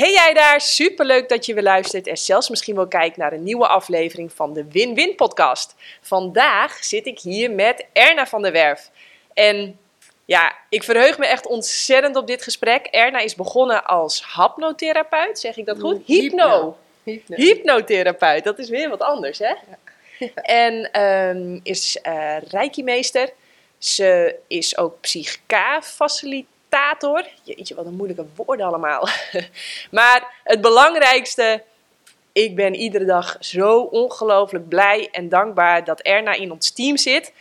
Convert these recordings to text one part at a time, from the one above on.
Hey jij daar, superleuk dat je weer luistert en zelfs misschien wel kijkt naar een nieuwe aflevering van de Win-Win podcast. Vandaag zit ik hier met Erna van der Werf. En ja, ik verheug me echt ontzettend op dit gesprek. Erna is begonnen als hapnotherapeut, zeg ik dat goed? Hypno. Hypno. Hypnotherapeut, dat is weer wat anders, hè? En ehm, is eh reiki-meester. Ze is ook psychica-facilitator. Jeetje, wat een moeilijke woorden allemaal. maar het belangrijkste, ik ben iedere dag zo ongelooflijk blij en dankbaar dat Erna in ons team zit.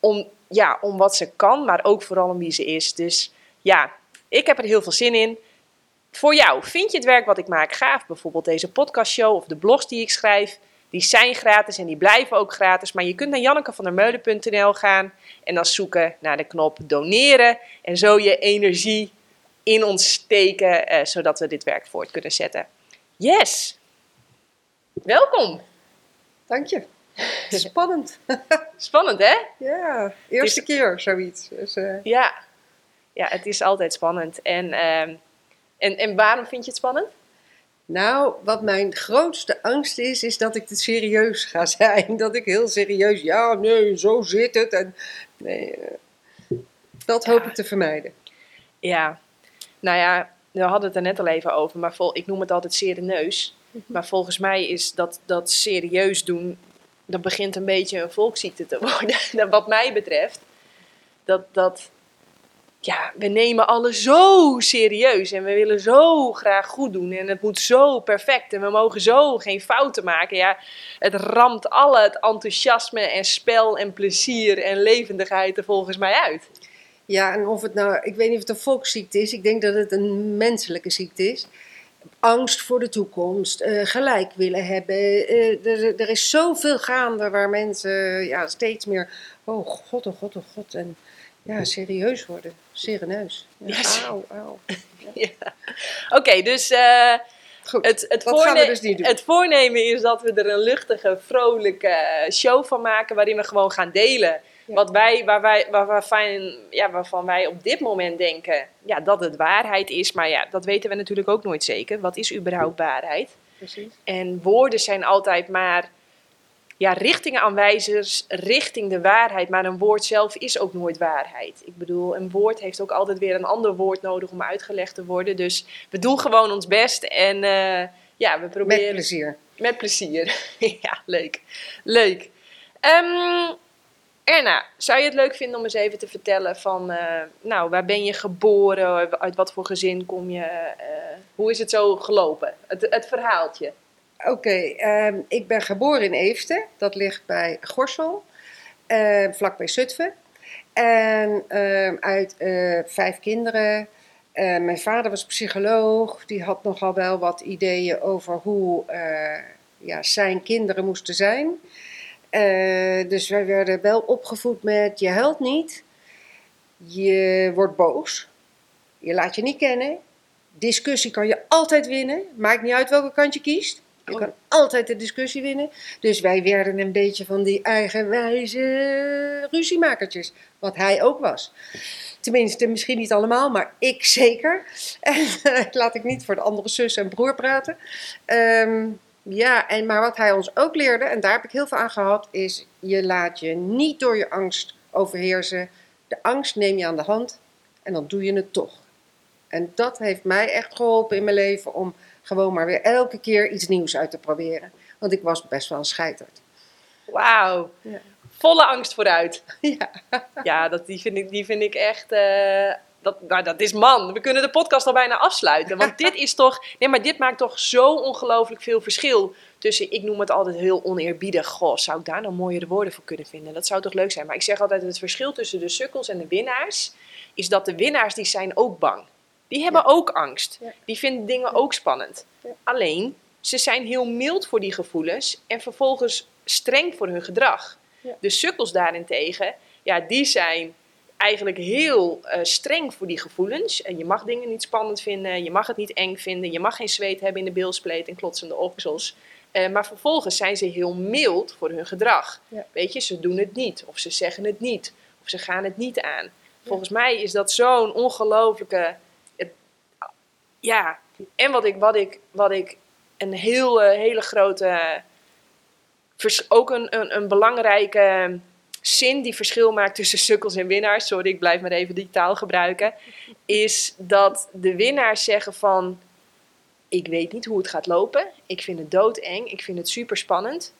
Om, ja, om wat ze kan, maar ook vooral om wie ze is. Dus ja, ik heb er heel veel zin in. Voor jou, vind je het werk wat ik maak gaaf? Bijvoorbeeld deze podcastshow of de blogs die ik schrijf. Die zijn gratis en die blijven ook gratis. Maar je kunt naar jannekevandermeulen.nl gaan en dan zoeken naar de knop doneren. En zo je energie in ons steken, eh, zodat we dit werk voort kunnen zetten. Yes! Welkom! Dank je. Spannend. Spannend hè? ja, eerste keer zoiets. Dus, eh, Ja. Ja, het is altijd spannend. En, ehm, en, en waarom vind je het spannend? Nou, wat mijn grootste angst is, is dat ik te serieus ga zijn. Dat ik heel serieus, ja, nee, zo zit het. En, nee, eh, dat hoop Ja. ik te vermijden. Ja, nou ja, we hadden het er net al even over, maar vol, ik noem het altijd serieus. Maar volgens mij is dat, dat serieus doen, dat begint een beetje een volksziekte te worden, wat mij betreft. Dat, dat, ja, we nemen alles zo serieus en we willen zo graag goed doen en het moet zo perfect en we mogen zo geen fouten maken. Ja, het ramt alle het enthousiasme en spel en plezier en levendigheid er volgens mij uit. Ja, en of het nou, ik weet niet of het een volksziekte is. Ik denk dat het een menselijke ziekte is. Angst voor de toekomst, eh, gelijk willen hebben. eh, er, er is zoveel gaande waar mensen ja, steeds meer, oh god, oh god, oh god. En ja, serieus worden, serieus. Ja, Yes. Auw, auw. Ja. Oké, dus Goed, het, het, voorne- dus het voornemen is dat we er een luchtige, vrolijke show van maken. Waarin we gewoon gaan delen. Ja. Wat wij, waar wij, waar, waarvan, ja, waarvan wij op dit moment denken ja, dat het waarheid is. Maar ja, dat weten we natuurlijk ook nooit zeker. Wat is überhaupt waarheid? Precies. En woorden zijn altijd maar ja, richtingaanwijzers richting de waarheid. Maar een woord zelf is ook nooit waarheid. Ik bedoel, een woord heeft ook altijd weer een ander woord nodig om uitgelegd te worden. Dus we doen gewoon ons best en eh, ja, we Met proberen... plezier. Met plezier. ja, leuk. Leuk. Ehm, Erna, zou je het leuk vinden om eens even te vertellen van, eh, nou, waar ben je geboren? Uit wat voor gezin kom je? eh, hoe is het zo gelopen? Het, het verhaaltje. Oké, ehm, ik ben geboren in Eefde. Dat ligt bij Gorsel, eh, vlakbij Zutphen. En ehm, uit eh, vijf kinderen. Eh, mijn vader was psycholoog. Die had nogal wel wat ideeën over hoe eh, ja, zijn kinderen moesten zijn. Dus wij werden wel opgevoed met je huilt niet. Je wordt boos. Je laat je niet kennen. Discussie kan je altijd winnen. Maakt niet uit welke kant je kiest. Je kan altijd de discussie winnen. Dus wij werden een beetje van die eigenwijze ruziemakertjes. Wat hij ook was. Tenminste, misschien niet allemaal, maar ik zeker. En laat ik niet voor de andere zus en broer praten. Ehm, ja, en, maar wat hij ons ook leerde, en daar heb ik heel veel aan gehad, is je laat je niet door je angst overheersen. De angst neem je aan de hand en dan doe je het toch. En dat heeft mij echt geholpen in mijn leven om gewoon maar weer elke keer iets nieuws uit te proberen. Want ik was best wel een scheiterd. Wauw. Ja. Volle angst vooruit. Ja. Ja, dat, die, vind ik, die vind ik echt. eh, dat, nou, dat is man. We kunnen de podcast al bijna afsluiten. Want dit is toch. Nee, maar dit maakt toch zo ongelooflijk veel verschil. Tussen, ik noem het altijd heel oneerbiedig. Goh, zou ik daar nou mooiere woorden voor kunnen vinden? Dat zou toch leuk zijn? Maar ik zeg altijd: het verschil tussen de sukkels en de winnaars. Is dat de winnaars die zijn ook bang. Die hebben ook angst. Ja. Die vinden dingen ook spannend. Alleen, ze zijn heel mild voor die gevoelens. En vervolgens streng voor hun gedrag. De sukkels daarentegen, ja, die zijn eigenlijk heel eh, streng voor die gevoelens. En je mag dingen niet spannend vinden, je mag het niet eng vinden, je mag geen zweet hebben in de bilspleet en klotsende oksels. Eh, maar vervolgens zijn ze heel mild voor hun gedrag. Ja. Weet je, ze doen het niet, of ze zeggen het niet, of ze gaan het niet aan. Volgens mij is dat zo'n ongelofelijke. Ja, En wat ik, wat ik, wat ik een heel, hele grote, ook een, een, een belangrijke zin die verschil maakt tussen sukkels en winnaars, sorry, ik blijf maar even die taal gebruiken, is dat de winnaars zeggen van, ik weet niet hoe het gaat lopen, ik vind het doodeng, ik vind het super spannend,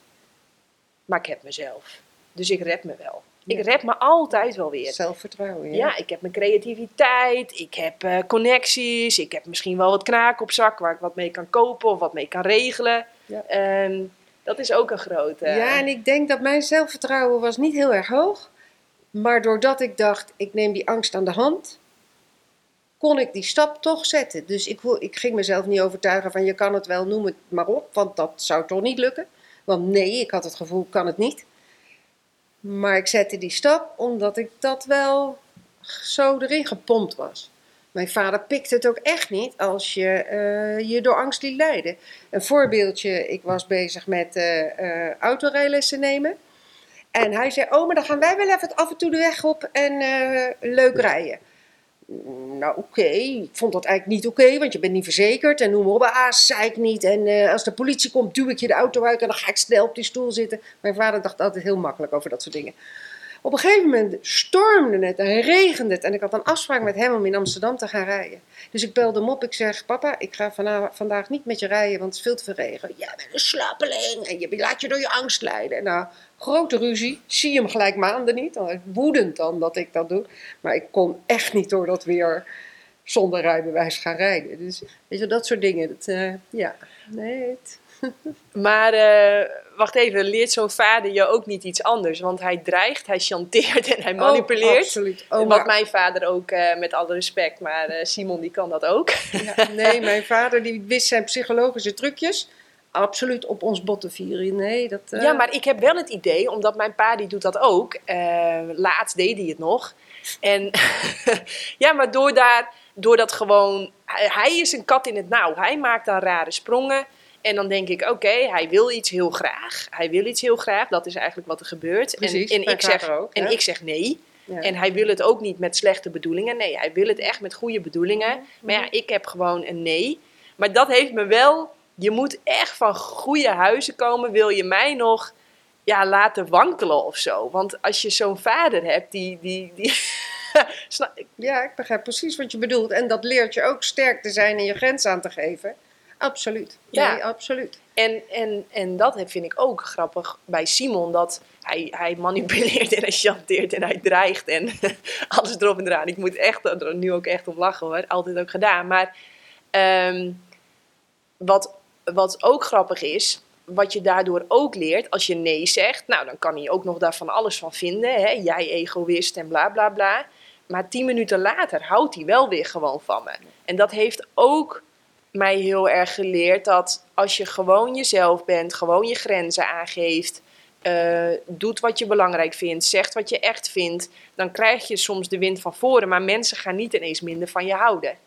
maar ik heb mezelf. Dus ik red me wel. Ik red me altijd wel weer. Zelfvertrouwen, ja. Ja, ik heb mijn creativiteit, ik heb eh, connecties, ik heb misschien wel wat knaken op zak waar ik wat mee kan kopen of wat mee kan regelen. Ja. Ehm, dat is ook een grote. Ja, en ik denk dat mijn zelfvertrouwen was niet heel erg hoog. Maar doordat ik dacht, ik neem die angst aan de hand, kon ik die stap toch zetten. Dus ik, ik ging mezelf niet overtuigen van je kan het wel, noem het maar op. Want dat zou toch niet lukken. Want nee, ik had het gevoel, kan het niet. Maar ik zette die stap omdat ik dat wel zo erin gepompt was. Mijn vader pikte het ook echt niet als je eh, je door angst liet leiden. Een voorbeeldje, ik was bezig met eh eh autorijlessen nemen. En hij zei, oh, maar dan gaan wij wel even af en toe de weg op en leuk rijden. Nou, oké. Ik vond dat eigenlijk niet oké, want je bent niet verzekerd. En noem maar op, ah, zei ik niet. En eh, als de politie komt, duw ik je de auto uit en dan ga ik snel op die stoel zitten. Mijn vader dacht altijd heel makkelijk over dat soort dingen. Op een gegeven moment stormde het en regende het. En ik had een afspraak met hem om in Amsterdam te gaan rijden. Dus ik belde hem op. Ik zeg, papa, ik ga vandaag niet met je rijden, want het is veel te veel regen. Jij bent een slappeling en je laat je door je angst leiden. Nou, grote ruzie. Zie hem gelijk maanden niet. Woedend dan dat ik dat doe. Maar ik kon echt niet door dat weer zonder rijbewijs gaan rijden. Dus weet je, dat soort dingen. Dat, eh, ja, nee. Maar eh, wacht even, leert zo'n vader je ook niet iets anders? Want hij dreigt, hij chanteert en hij manipuleert. Oh, absoluut. Oh, Wat mijn vader ook, eh, met alle respect, maar eh, Simon die kan dat ook. Ja, nee, mijn vader die wist zijn psychologische trucjes absoluut op ons botten vieren. Nee, dat... Ja, maar ik heb wel het idee, omdat mijn pa die doet dat ook. laatst deed hij het nog. En ja, maar door, daar, door dat gewoon... Hij is een kat in het nauw. Hij maakt dan rare sprongen. En dan denk ik, oké, hij wil iets heel graag. Hij wil iets heel graag. Dat is eigenlijk wat er gebeurt. Precies, en en, ik zeg, ook, en ik zeg nee. Ja. En hij wil het ook niet met slechte bedoelingen. Nee, hij wil het echt met goede bedoelingen. Maar ja, ik heb gewoon een nee. Maar dat heeft me wel... Je moet echt van goede huizen komen. Wil je mij nog ja, laten wankelen of zo? Want als je zo'n vader hebt die... die, die Ja, ik begrijp precies wat je bedoelt. En dat leert je ook sterk te zijn en je grens aan te geven. Absoluut. Ja. Nee, absoluut. En, en, en dat vind ik ook grappig bij Simon. Dat hij, hij manipuleert en hij chanteert en hij dreigt en alles erop en eraan. Ik moet echt er nu ook echt om lachen hoor. Altijd ook gedaan. Maar ehm, wat, wat ook grappig is, wat je daardoor ook leert, als je nee zegt, nou dan kan hij ook nog daar van alles van vinden. Hè? Jij egoïst en bla bla bla. Maar tien minuten later houdt hij wel weer gewoon van me. En dat heeft ook mij heel erg geleerd dat als je gewoon jezelf bent, gewoon je grenzen aangeeft, eh, doet wat je belangrijk vindt, zegt wat je echt vindt, dan krijg je soms de wind van voren. Maar mensen gaan niet ineens minder van je houden.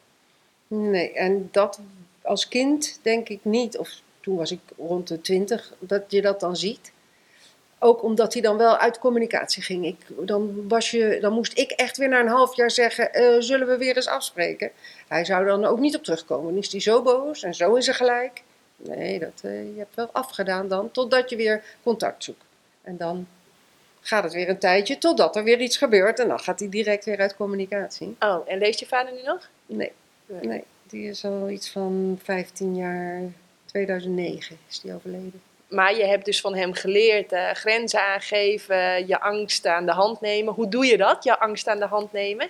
Nee, en dat als kind denk ik niet, of toen was ik rond de twintig, dat je dat dan ziet. Ook omdat hij dan wel uit communicatie ging. Ik, dan, was je, dan moest ik echt weer na een half jaar zeggen, eh, zullen we weer eens afspreken? Hij zou dan ook niet op terugkomen. Dan is hij zo boos en zo is hij gelijk. Nee, dat, eh, je hebt wel afgedaan dan, totdat je weer contact zoekt. En dan gaat het weer een tijdje, totdat er weer iets gebeurt. En dan gaat hij direct weer uit communicatie. Oh, en leeft je vader nu nog? Nee, Nee. nee, die is al iets van 15 jaar, 2009 is die overleden. Maar je hebt dus van hem geleerd eh, grenzen aangeven, je angst aan de hand nemen. Hoe doe je dat, je angst aan de hand nemen?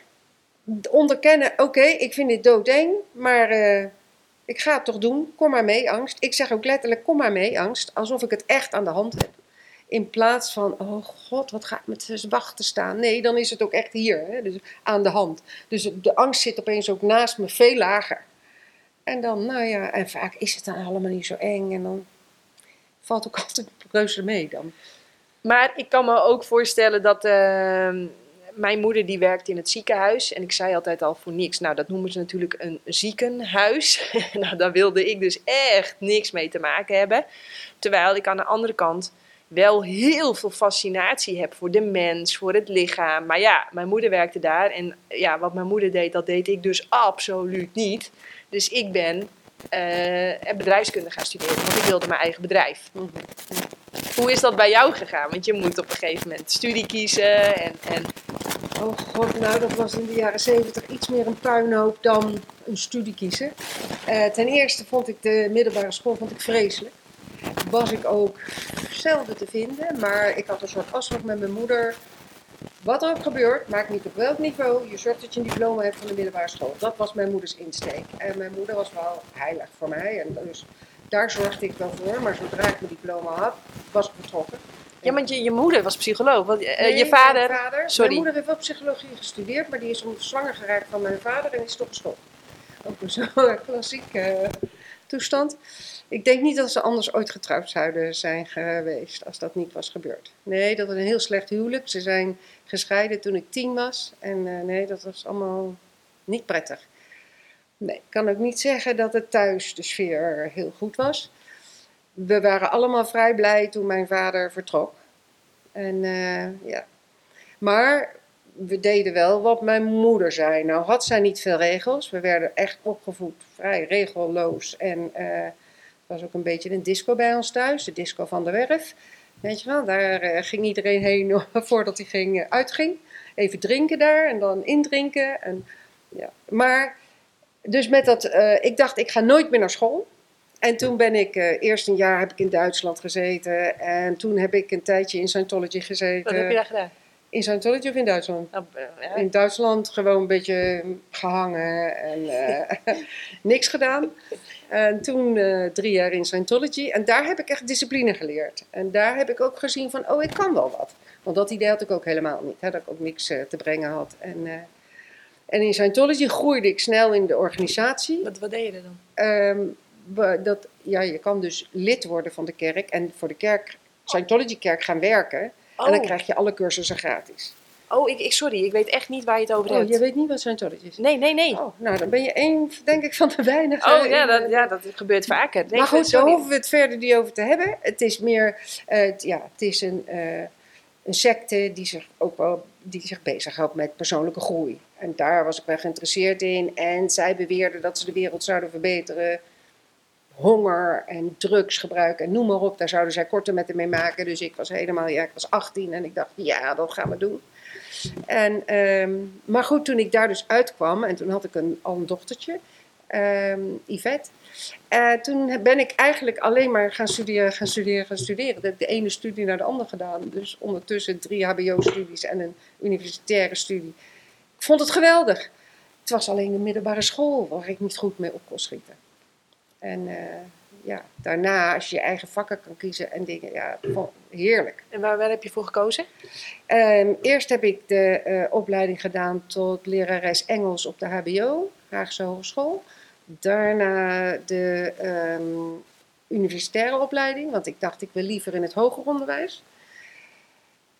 Onderkennen, oké, ik vind dit doodeng, maar eh, ik ga het toch doen. Kom maar mee, angst. Ik zeg ook letterlijk, kom maar mee, angst. Alsof ik het echt aan de hand heb. In plaats van, oh god, wat ga ik met z'n wachten staan? Nee, dan is het ook echt hier, hè? Dus aan de hand. Dus de angst zit opeens ook naast me, veel lager. En dan, nou ja, en vaak is het dan allemaal niet zo eng. En dan valt ook altijd reuze mee dan. Maar ik kan me ook voorstellen dat ehm, mijn moeder die werkt in het ziekenhuis. En ik zei altijd al voor niks. Nou, dat noemen ze natuurlijk een ziekenhuis. nou, daar wilde ik dus echt niks mee te maken hebben. Terwijl ik aan de andere kant wel heel veel fascinatie heb voor de mens, voor het lichaam. Maar ja, mijn moeder werkte daar. En ja, wat mijn moeder deed, dat deed ik dus absoluut niet. Dus ik ben eh, en bedrijfskunde gaan studeren. Want ik wilde mijn eigen bedrijf. Mhm. Hoe is dat bij jou gegaan? Want je moet op een gegeven moment studie kiezen. En, en Oh god, nou dat was in de jaren zeventig iets meer een puinhoop dan een studie kiezen. Eh, ten eerste vond ik de middelbare school vond ik vreselijk. Was ik ook zelden te vinden, maar ik had een soort afspraak met mijn moeder. Wat er ook gebeurt, maakt niet op welk niveau, je zorgt dat je een diploma hebt van de middelbare school. Dat was mijn moeders insteek. En mijn moeder was wel heilig voor mij. En dus daar zorgde ik wel voor. Maar zodra ik mijn diploma had, was ik vertrokken. ja, want je, je moeder was psycholoog. Want, eh, Nee, je vader. Mijn, vader sorry. mijn moeder heeft wel psychologie gestudeerd, maar die is zwanger geraakt van mijn vader en is stopgestopt. Ook een zo'n klassieke eh, toestand. Ik denk niet dat ze anders ooit getrouwd zouden zijn geweest als dat niet was gebeurd. Nee, dat was een heel slecht huwelijk. Ze zijn gescheiden toen ik tien was. En eh, nee, dat was allemaal niet prettig. Nee, ik kan ook niet zeggen dat het thuis de sfeer heel goed was. We waren allemaal vrij blij toen mijn vader vertrok. En eh, ja. Maar we deden wel wat mijn moeder zei. Nou had zij niet veel regels. We werden echt opgevoed vrij regelloos. En er was ook een beetje een disco bij ons thuis. De disco van de werf. Weet je wel, daar eh, ging iedereen heen voordat hij ging, eh, uitging. Even drinken daar en dan indrinken. En, ja. Maar, dus met dat, eh, ik dacht ik ga nooit meer naar school. En toen ben ik, eerst een jaar heb ik in Duitsland gezeten. En toen heb ik een tijdje in Scientology gezeten. Wat heb je daar gedaan? In Scientology of in Duitsland? Nou, eh, ja. In Duitsland gewoon een beetje gehangen en eh, niks gedaan. En toen eh, drie jaar in Scientology. En daar heb ik echt discipline geleerd. En daar heb ik ook gezien van, oh, ik kan wel wat. Want dat idee had ik ook helemaal niet. Hè, dat ik ook niks te brengen had. En, en in Scientology groeide ik snel in de organisatie. Wat, wat deed je dan? Ehm, dat, ja, je kan dus lid worden van de kerk en voor de kerk, Scientology-kerk gaan werken. En dan Oh, krijg je alle cursussen gratis. oh ik, ik, sorry, ik weet echt niet waar je het over Oh, hebt. je weet niet wat Scientology is? Nee, nee, nee. Oh, nou, dan ben je één, denk ik, van de weinigen. Oh ja, dat, ja, dat gebeurt vaker. Nee, maar goed, daar hoeven we het verder niet over te hebben. Het is meer, eh, ja, het is een, eh, een secte die zich ook wel die zich bezighoudt met persoonlijke groei. En daar was ik wel geïnteresseerd in. En zij beweerden dat ze de wereld zouden verbeteren. Honger en drugsgebruik en noem maar op, daar zouden zij korte metten mee maken. Dus ik was helemaal, ja, ik was 18 en ik dacht, ja, dat gaan we doen. En, ehm, maar goed, toen ik daar dus uitkwam, en toen had ik een, al een dochtertje, ehm, Yvette. Eh, toen ben ik eigenlijk alleen maar gaan studeren, gaan studeren, gaan studeren. Ik heb de ene studie naar de andere gedaan. Dus ondertussen drie HBO-studies en een universitaire studie. Ik vond het geweldig. Het was alleen de middelbare school waar ik niet goed mee op kon schieten. En eh, ja, daarna, als je je eigen vakken kan kiezen en dingen, ja, heerlijk. En waar, waar heb je voor gekozen? Ehm, eerst heb ik de eh, opleiding gedaan tot lerares Engels op de HBO, Haagse Hogeschool. Daarna de ehm, universitaire opleiding, want ik dacht ik wil liever in het hoger onderwijs.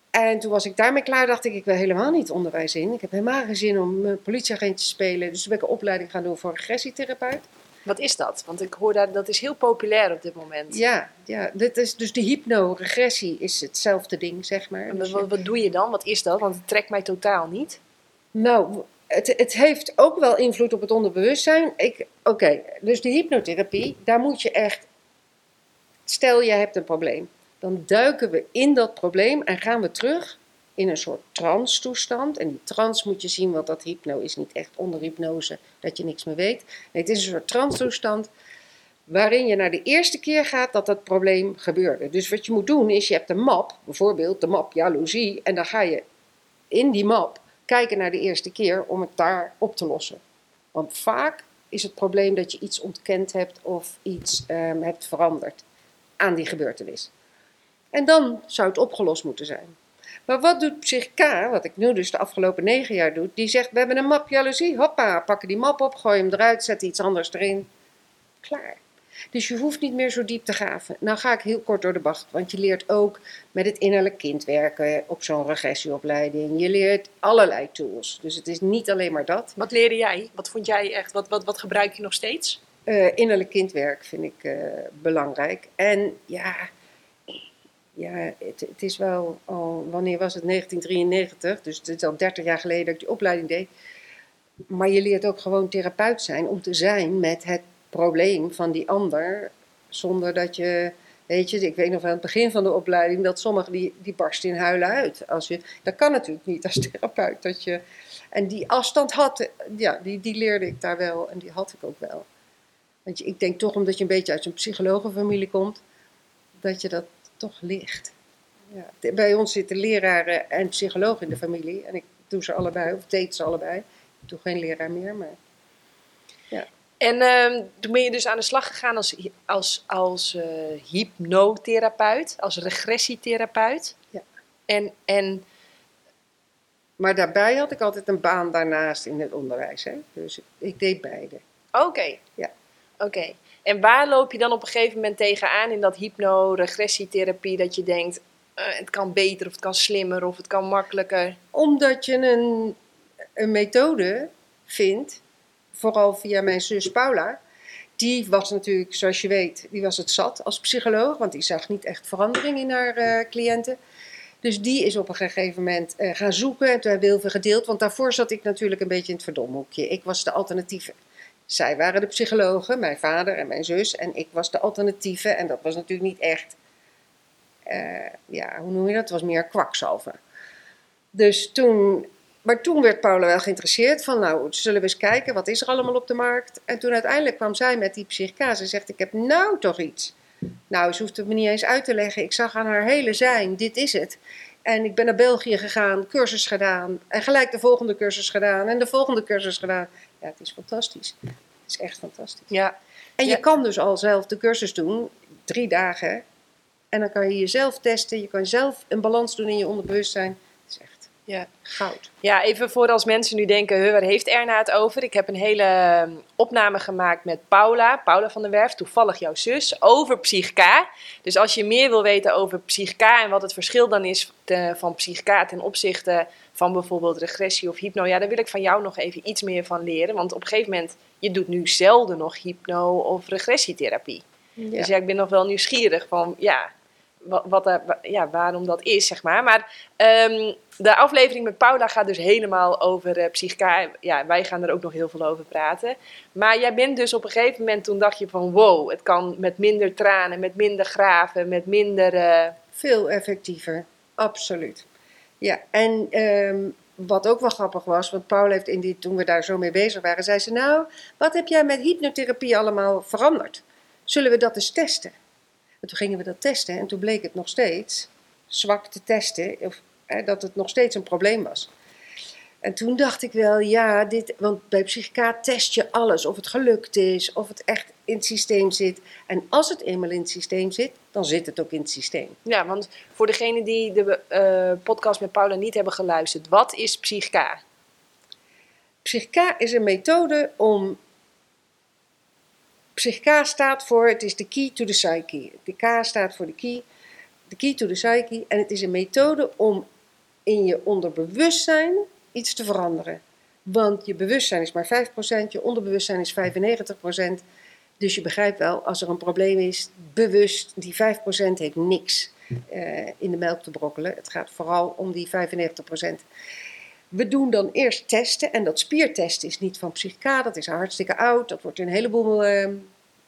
En toen was ik daarmee klaar, dacht ik ik wil helemaal niet onderwijs in. Ik heb helemaal geen zin om een politieagent te spelen. Dus toen ben ik een opleiding gaan doen voor regressietherapeut. Wat is dat? Want ik hoor dat, dat is heel populair op dit moment. Ja, ja dit is dus de hypno-regressie is hetzelfde ding, zeg maar. En Dus wat, wat doe je dan? Wat is dat? Want het trekt mij totaal niet. Nou, het, het heeft ook wel invloed op het onderbewustzijn. Ik- Oké, dus de hypnotherapie, daar moet je echt. Stel je hebt een probleem, dan duiken we in dat probleem en gaan we terug in een soort trance-toestand. En die trance moet je zien, want dat hypno is niet echt onder hypnose, dat je niks meer weet. Het is een soort trance-toestand waarin je naar de eerste keer gaat dat dat probleem gebeurde. Dus wat je moet doen is, je hebt een map, bijvoorbeeld de map jaloezie, en dan ga je in die map kijken naar de eerste keer om het daar op te lossen. Want vaak is het probleem dat je iets ontkend hebt of iets ehm, hebt veranderd aan die gebeurtenis. En dan zou het opgelost moeten zijn. Maar wat doet zich K, wat ik nu dus de afgelopen negen jaar doe, die zegt: We hebben een map jaloezie, hoppa, pakken die map op, gooi hem eruit, zet iets anders erin. Klaar. Dus je hoeft niet meer zo diep te graven. Nou ga ik heel kort door de bocht, want je leert ook met het innerlijk kind werken op zo'n regressieopleiding. Je leert allerlei tools. Dus het is niet alleen maar dat. Wat leerde jij? Wat vond jij echt? Wat, wat, wat gebruik je nog steeds? Eh, innerlijk kindwerk vind ik eh, belangrijk. En ja, ja het, het is wel al, wanneer was het? 1993, dus het is al 30 jaar geleden dat ik die opleiding deed. Maar je leert ook gewoon therapeut zijn om te zijn met het probleem van die ander, zonder dat je, weet je, ik weet nog aan het begin van de opleiding dat sommigen die, die barsten in huilen uit. Als je, dat kan natuurlijk niet als therapeut. Dat je, en die afstand had, ja, die, die leerde ik daar wel en die had ik ook wel. Want ik denk toch omdat je een beetje uit een psychologenfamilie komt, dat je dat toch ligt. Ja. Bij ons zitten leraren en psychologen in de familie. En ik doe ze allebei, of deed ze allebei. Ik doe geen leraar meer, maar... En ehm, toen ben je dus aan de slag gegaan als, als, als uh, hypnotherapeut, als regressietherapeut. Ja. En, en, maar daarbij had ik altijd een baan daarnaast in het onderwijs. Hè? Dus ik deed beide. Oké. Ja. Oké. En waar loop je dan op een gegeven moment tegenaan in dat hypno-regressietherapie dat je denkt, uh, het kan beter of het kan slimmer of het kan makkelijker? Omdat je een, een methode vindt vooral via mijn zus Paula. Die was natuurlijk, zoals je weet, die was het zat als psycholoog, want die zag niet echt verandering in haar uh, cliënten. Dus die is op een gegeven moment uh, gaan zoeken en toen hebben we heel veel gedeeld, want daarvoor zat ik natuurlijk een beetje in het verdomhoekje. Ik was de alternatieve. Zij waren de psychologen, mijn vader en mijn zus, en ik was de alternatieve en dat was natuurlijk niet echt, uh, ja, hoe noem je dat? Het was meer kwakzalver. Dus toen maar toen werd Paula wel geïnteresseerd van, nou, zullen we eens kijken, wat is er allemaal op de markt? En toen uiteindelijk kwam zij met die psychica. Ze zegt, ik heb nou toch iets. Nou, ze hoeft het me niet eens uit te leggen. Ik zag aan haar hele zijn, dit is het. En ik ben naar België gegaan, cursus gedaan. En gelijk de volgende cursus gedaan. En de volgende cursus gedaan. Ja, het is fantastisch. Het is echt fantastisch. Ja. En je Ja. kan dus al zelf de cursus doen, drie dagen. En dan kan je jezelf testen. Je kan zelf een balans doen in je onderbewustzijn. Ja. goud. Ja, even voor als mensen nu denken, "Huh, waar heeft Erna het over? Ik heb een hele ehm, opname gemaakt met Paula, Paula van der Werf, toevallig jouw zus, over psychica. Dus als je meer wil weten over psychica en wat het verschil dan is te- van psychica ten opzichte van bijvoorbeeld regressie of hypno, ja, daar wil ik van jou nog even iets meer van leren. Want op een gegeven moment, je doet nu zelden nog hypno of regressietherapie. Ja. Dus ja, ik ben nog wel nieuwsgierig van, ja, wat, wat wa- ja, waarom dat is, zeg maar. Maar ehm, de aflevering met Paula gaat dus helemaal over eh, psychica. Ja, wij gaan er ook nog heel veel over praten. Maar jij bent dus op een gegeven moment, toen dacht je van, wow, het kan met minder tranen, met minder graven, met minder... eh, Veel effectiever, absoluut. Ja, en ehm, wat ook wel grappig was, want Paul heeft in die, toen we daar zo mee bezig waren, zei ze: Nou, wat heb jij met hypnotherapie allemaal veranderd? Zullen we dat eens testen? En toen gingen we dat testen en toen bleek het nog steeds zwak te testen, of, hè, dat het nog steeds een probleem was. En toen dacht ik wel, ja, dit, want bij psychica test je alles. Of het gelukt is, of het echt in het systeem zit. En als het eenmaal in het systeem zit, dan zit het ook in het systeem. ja, want voor degenen die de eh, podcast met Paula niet hebben geluisterd, wat is psychica? Psychica is een methode om. Psychica staat voor, het is de key to the psyche. De K staat voor de key, de key to the psyche. En het is een methode om in je onderbewustzijn iets te veranderen. Want je bewustzijn is maar 5%, je onderbewustzijn is 95%. Dus je begrijpt wel, als er een probleem is, bewust, die 5% heeft niks eh, in de melk te brokkelen. Het gaat vooral om die 95%. We doen dan eerst testen. En dat spiertesten is niet van psychica, dat is hartstikke oud. Dat wordt in een heleboel eh,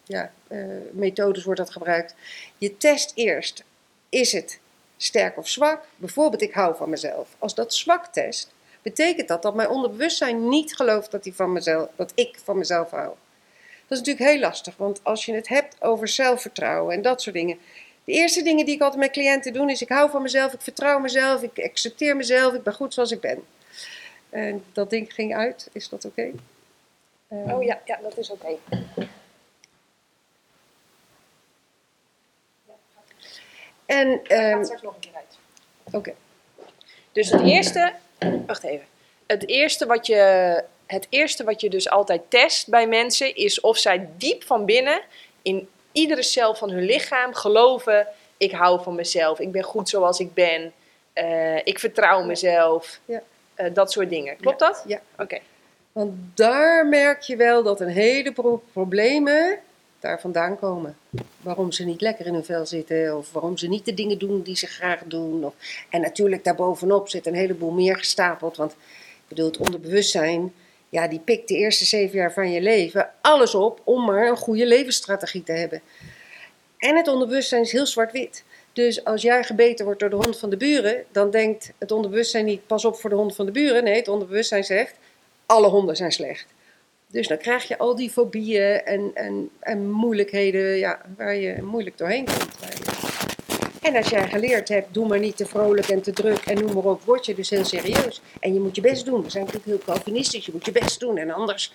ja, eh, methodes wordt dat gebruikt. Je test eerst, is het sterk of zwak? Bijvoorbeeld, ik hou van mezelf. Als dat zwak test, betekent dat dat mijn onderbewustzijn niet gelooft dat, die van mezelf, dat ik van mezelf hou. Dat is natuurlijk heel lastig, want als je het hebt over zelfvertrouwen en dat soort dingen. De eerste dingen die ik altijd met cliënten doe is: ik hou van mezelf, ik vertrouw mezelf, ik accepteer mezelf, ik ben goed zoals ik ben. En dat ding ging uit, is dat oké? Eh, Oh ja, ja dat is oké. En, ehm, straks nog een keer uit. oké. Dus het eerste, wacht even. Het eerste wat je, het eerste wat je dus altijd test bij mensen is of zij diep van binnen in iedere cel van hun lichaam geloven: ik hou van mezelf, ik ben goed zoals ik ben, eh, ik vertrouw mezelf, Ja. Eh, dat soort dingen. Klopt dat? Ja. Oké. Want daar merk je wel dat een heleboel problemen daar vandaan komen. Waarom ze niet lekker in hun vel zitten, of waarom ze niet de dingen doen die ze graag doen. Of, en natuurlijk daarbovenop zit een heleboel meer gestapeld. Want ik bedoel, het onderbewustzijn ja, die pikt de eerste zeven jaar van je leven alles op om maar een goede levensstrategie te hebben. En het onderbewustzijn is heel zwart-wit. Dus als jij gebeten wordt door de hond van de buren, dan denkt het onderbewustzijn niet pas op voor de hond van de buren. Nee, het onderbewustzijn zegt alle honden zijn slecht. Dus dan krijg je al die fobieën en, en, en moeilijkheden ja, waar je moeilijk doorheen komt. En als jij geleerd hebt, doe maar niet te vrolijk en te druk en noem maar op, word je dus heel serieus. En je moet je best doen. We zijn natuurlijk heel Calvinistisch, je moet je best doen en anders.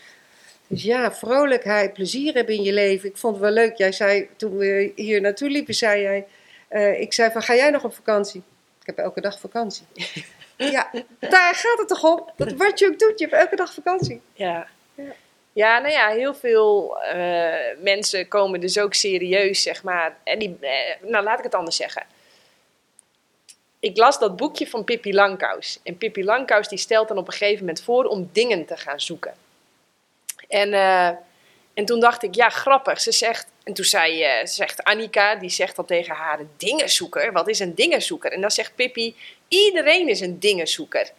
Dus ja, vrolijkheid, plezier hebben in je leven. Ik vond het wel leuk. Jij zei, toen we hier naartoe liepen, zei jij, uh, ik zei van, ga jij nog op vakantie? Ik heb elke dag vakantie. ja, daar gaat het toch om? Dat wat je ook doet, je hebt elke dag vakantie. Ja. ja. Ja, nou ja, heel veel uh, mensen komen dus ook serieus, zeg maar. En die, uh, nou, laat ik het anders zeggen. Ik las dat boekje van Pippi Langkous. En Pippi Langkous die stelt dan op een gegeven moment voor om dingen te gaan zoeken. En, uh, en toen dacht ik, ja, grappig. Ze zegt, en toen zei, ze zegt Annika, die zegt dan tegen haar, een dingenzoeker? Wat is een dingenzoeker? En dan zegt Pippi, iedereen is een dingenzoeker.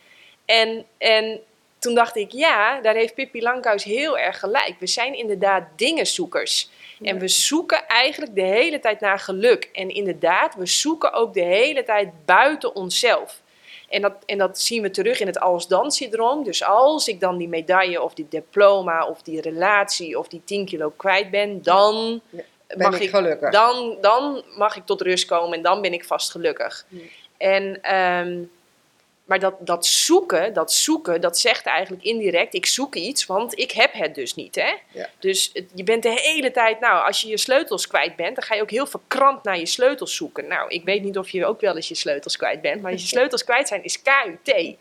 En, en toen dacht ik, ja, daar heeft Pippi Langkous heel erg gelijk. We zijn inderdaad dingenzoekers. En we zoeken eigenlijk de hele tijd naar geluk. En inderdaad, we zoeken ook de hele tijd buiten onszelf. En dat, en dat zien we terug in het als-dan-syndroom. Dus als ik dan die medaille of die diploma of die relatie of die 10 kilo kwijt ben, dan ben mag ik, gelukkig. Dan, dan mag ik tot rust komen en dan ben ik vast gelukkig. En um, maar dat, dat zoeken, dat zoeken, dat zegt eigenlijk indirect, ik zoek iets, want ik heb het dus niet. Hè? Dus je bent de hele tijd, nou, als je je sleutels kwijt bent, dan ga je ook heel verkrant naar je sleutels zoeken. Nou, ik weet niet of je ook wel eens je sleutels kwijt bent, maar als je sleutels kwijt zijn, is KUT.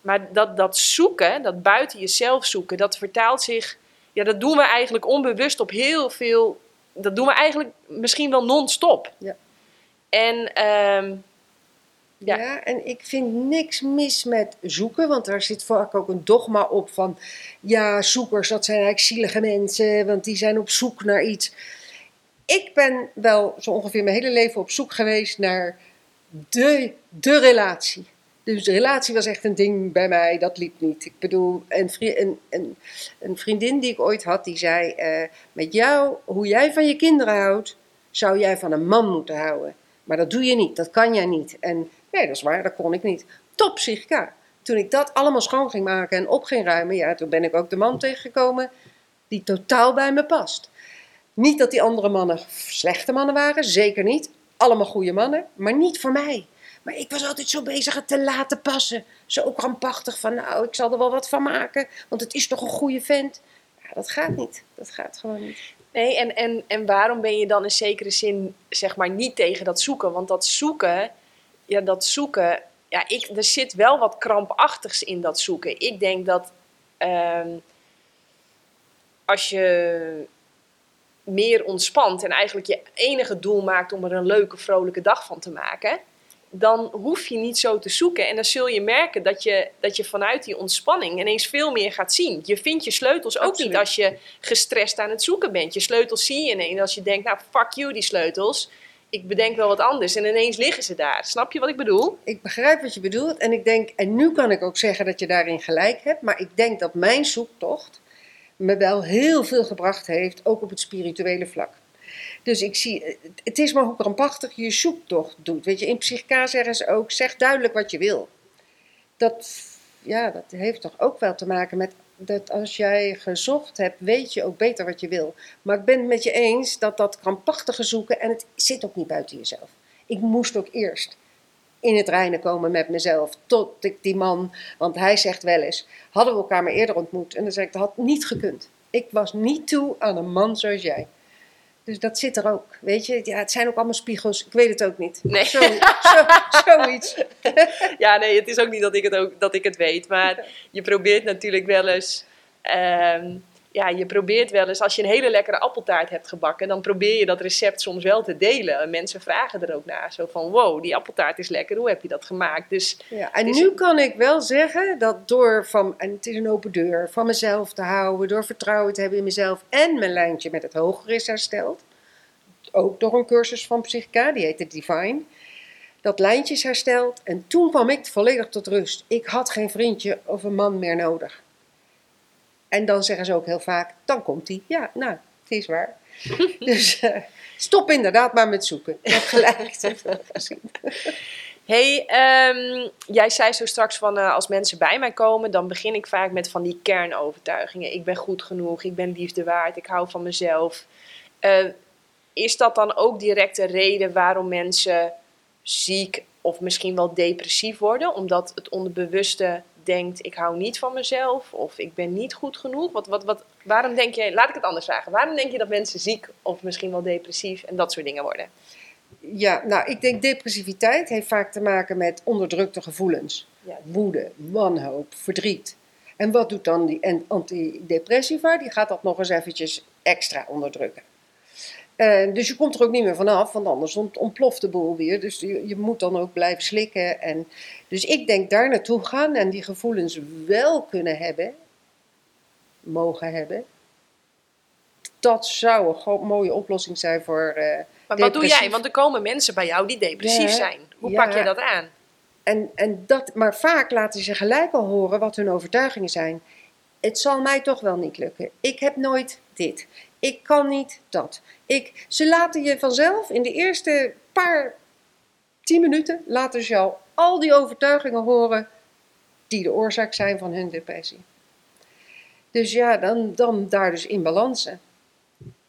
Maar dat, dat zoeken, dat buiten jezelf zoeken, dat vertaalt zich, ja, dat doen we eigenlijk onbewust op heel veel, dat doen we eigenlijk misschien wel non-stop. Ja. En... Um, ja. en ik vind niks mis met zoeken, want daar zit vaak ook een dogma op van, ja, zoekers, dat zijn eigenlijk zielige mensen, want die zijn op zoek naar iets. Ik ben wel zo ongeveer mijn hele leven op zoek geweest naar de, de relatie. Dus de relatie was echt een ding bij mij, dat liep niet. Ik bedoel, een, een, een, vriendin die ik ooit had, die zei, uh, met jou, hoe jij van je kinderen houdt, zou jij van een man moeten houden. Maar dat doe je niet, dat kan jij niet. En Nee, dat is waar, dat kon ik niet. Top psychica. Toen ik dat allemaal schoon ging maken en op ging ruimen, ja, toen ben ik ook de man tegengekomen die totaal bij me past. Niet dat die andere mannen slechte mannen waren, zeker niet. Allemaal goede mannen, maar niet voor mij. Maar ik was altijd zo bezig het te laten passen. Zo krampachtig van, nou, ik zal er wel wat van maken, want het is toch een goede vent. Ja, dat gaat niet. Dat gaat gewoon niet. Nee, en, en, en waarom ben je dan in zekere zin, zeg maar, niet tegen dat zoeken? Want dat zoeken, ja, dat zoeken, ja, ik, er zit wel wat krampachtigs in dat zoeken. Ik denk dat ehm, als je meer ontspant en eigenlijk je enige doel maakt om er een leuke, vrolijke dag van te maken, dan hoef je niet zo te zoeken. En dan zul je merken dat je, dat je vanuit die ontspanning ineens veel meer gaat zien. Je vindt je sleutels ook niet als je gestrest aan het zoeken bent. Je sleutels zie je ineens als je denkt, nou fuck you die sleutels ik bedenk wel wat anders en ineens liggen ze daar. Snap je wat ik bedoel? Ik begrijp wat je bedoelt en ik denk, en nu kan ik ook zeggen dat je daarin gelijk hebt, maar ik denk dat mijn zoektocht me wel heel veel gebracht heeft, ook op het spirituele vlak. Dus ik zie, het is maar hoe krampachtig je zoektocht doet. Weet je, in psychica zeggen ze ook, zeg duidelijk wat je wil. Dat, ja, dat heeft toch ook wel te maken met dat als jij gezocht hebt, weet je ook beter wat je wil. Maar ik ben het met je eens dat dat krampachtige zoeken, en het zit ook niet buiten jezelf. Ik moest ook eerst in het reinen komen met mezelf, tot ik die man, want hij zegt wel eens, hadden we elkaar maar eerder ontmoet. En dan zeg ik, dat had niet gekund. Ik was niet toe aan een man zoals jij. Dus dat zit er ook, weet je. Ja, het zijn ook allemaal spiegels. Ik weet het ook niet. Nee. Zo, zo, zoiets. Ja, nee, het is ook niet dat ik het, ook, dat ik het weet. Maar je probeert natuurlijk wel eens... Ehm, ja, je probeert wel eens, als je een hele lekkere appeltaart hebt gebakken, dan probeer je dat recept soms wel te delen. En mensen vragen er ook naar. Zo van, wow, die appeltaart is lekker, hoe heb je dat gemaakt? Dus, ja, en nu kan ik wel zeggen dat door van, en het is een open deur, van mezelf te houden, door vertrouwen te hebben in mezelf en mijn lijntje met het hoger is hersteld. Ook door een cursus van Psychica, die heette Divine. Dat lijntje is hersteld en toen kwam ik volledig tot rust. Ik had geen vriendje of een man meer nodig En dan zeggen ze ook heel vaak, dan komt hij. Ja, nou, het is waar. dus eh, stop inderdaad maar met zoeken. Je hebt gelijk. gezien. Hey, ehm, jij zei zo straks van eh, als mensen bij mij komen, dan begin ik vaak met van die kernovertuigingen. Ik ben goed genoeg, ik ben liefde waard, ik hou van mezelf. Eh, is dat dan ook direct de reden waarom mensen ziek of misschien wel depressief worden? Omdat het onderbewuste denkt, ik hou niet van mezelf of ik ben niet goed genoeg? Wat, wat, wat, waarom denk je, laat ik het anders vragen, waarom denk je dat mensen ziek of misschien wel depressief en dat soort dingen worden? Ja, nou, ik denk depressiviteit heeft vaak te maken met onderdrukte gevoelens. Ja. Woede, wanhoop, verdriet. En wat doet dan die antidepressiva? Die gaat dat nog eens eventjes extra onderdrukken. Eh, dus je komt er ook niet meer vanaf, want anders ont- ontploft de boel weer. Dus je, je moet dan ook blijven slikken. En, dus ik denk daar naartoe gaan en die gevoelens wel kunnen hebben, mogen hebben. Dat zou een mooie oplossing zijn voor. eh, Maar wat doe jij? Want er komen mensen bij jou die depressief Ja, zijn. Hoe ja. pak je dat aan? En, en dat, maar vaak laten ze gelijk al horen wat hun overtuigingen zijn. Het zal mij toch wel niet lukken. Ik heb nooit dit. Ik kan niet dat. Ik, ze laten je vanzelf in de eerste paar tien minuten laten ze al al die overtuigingen horen die de oorzaak zijn van hun depressie. Dus ja, dan, dan daar dus in balansen.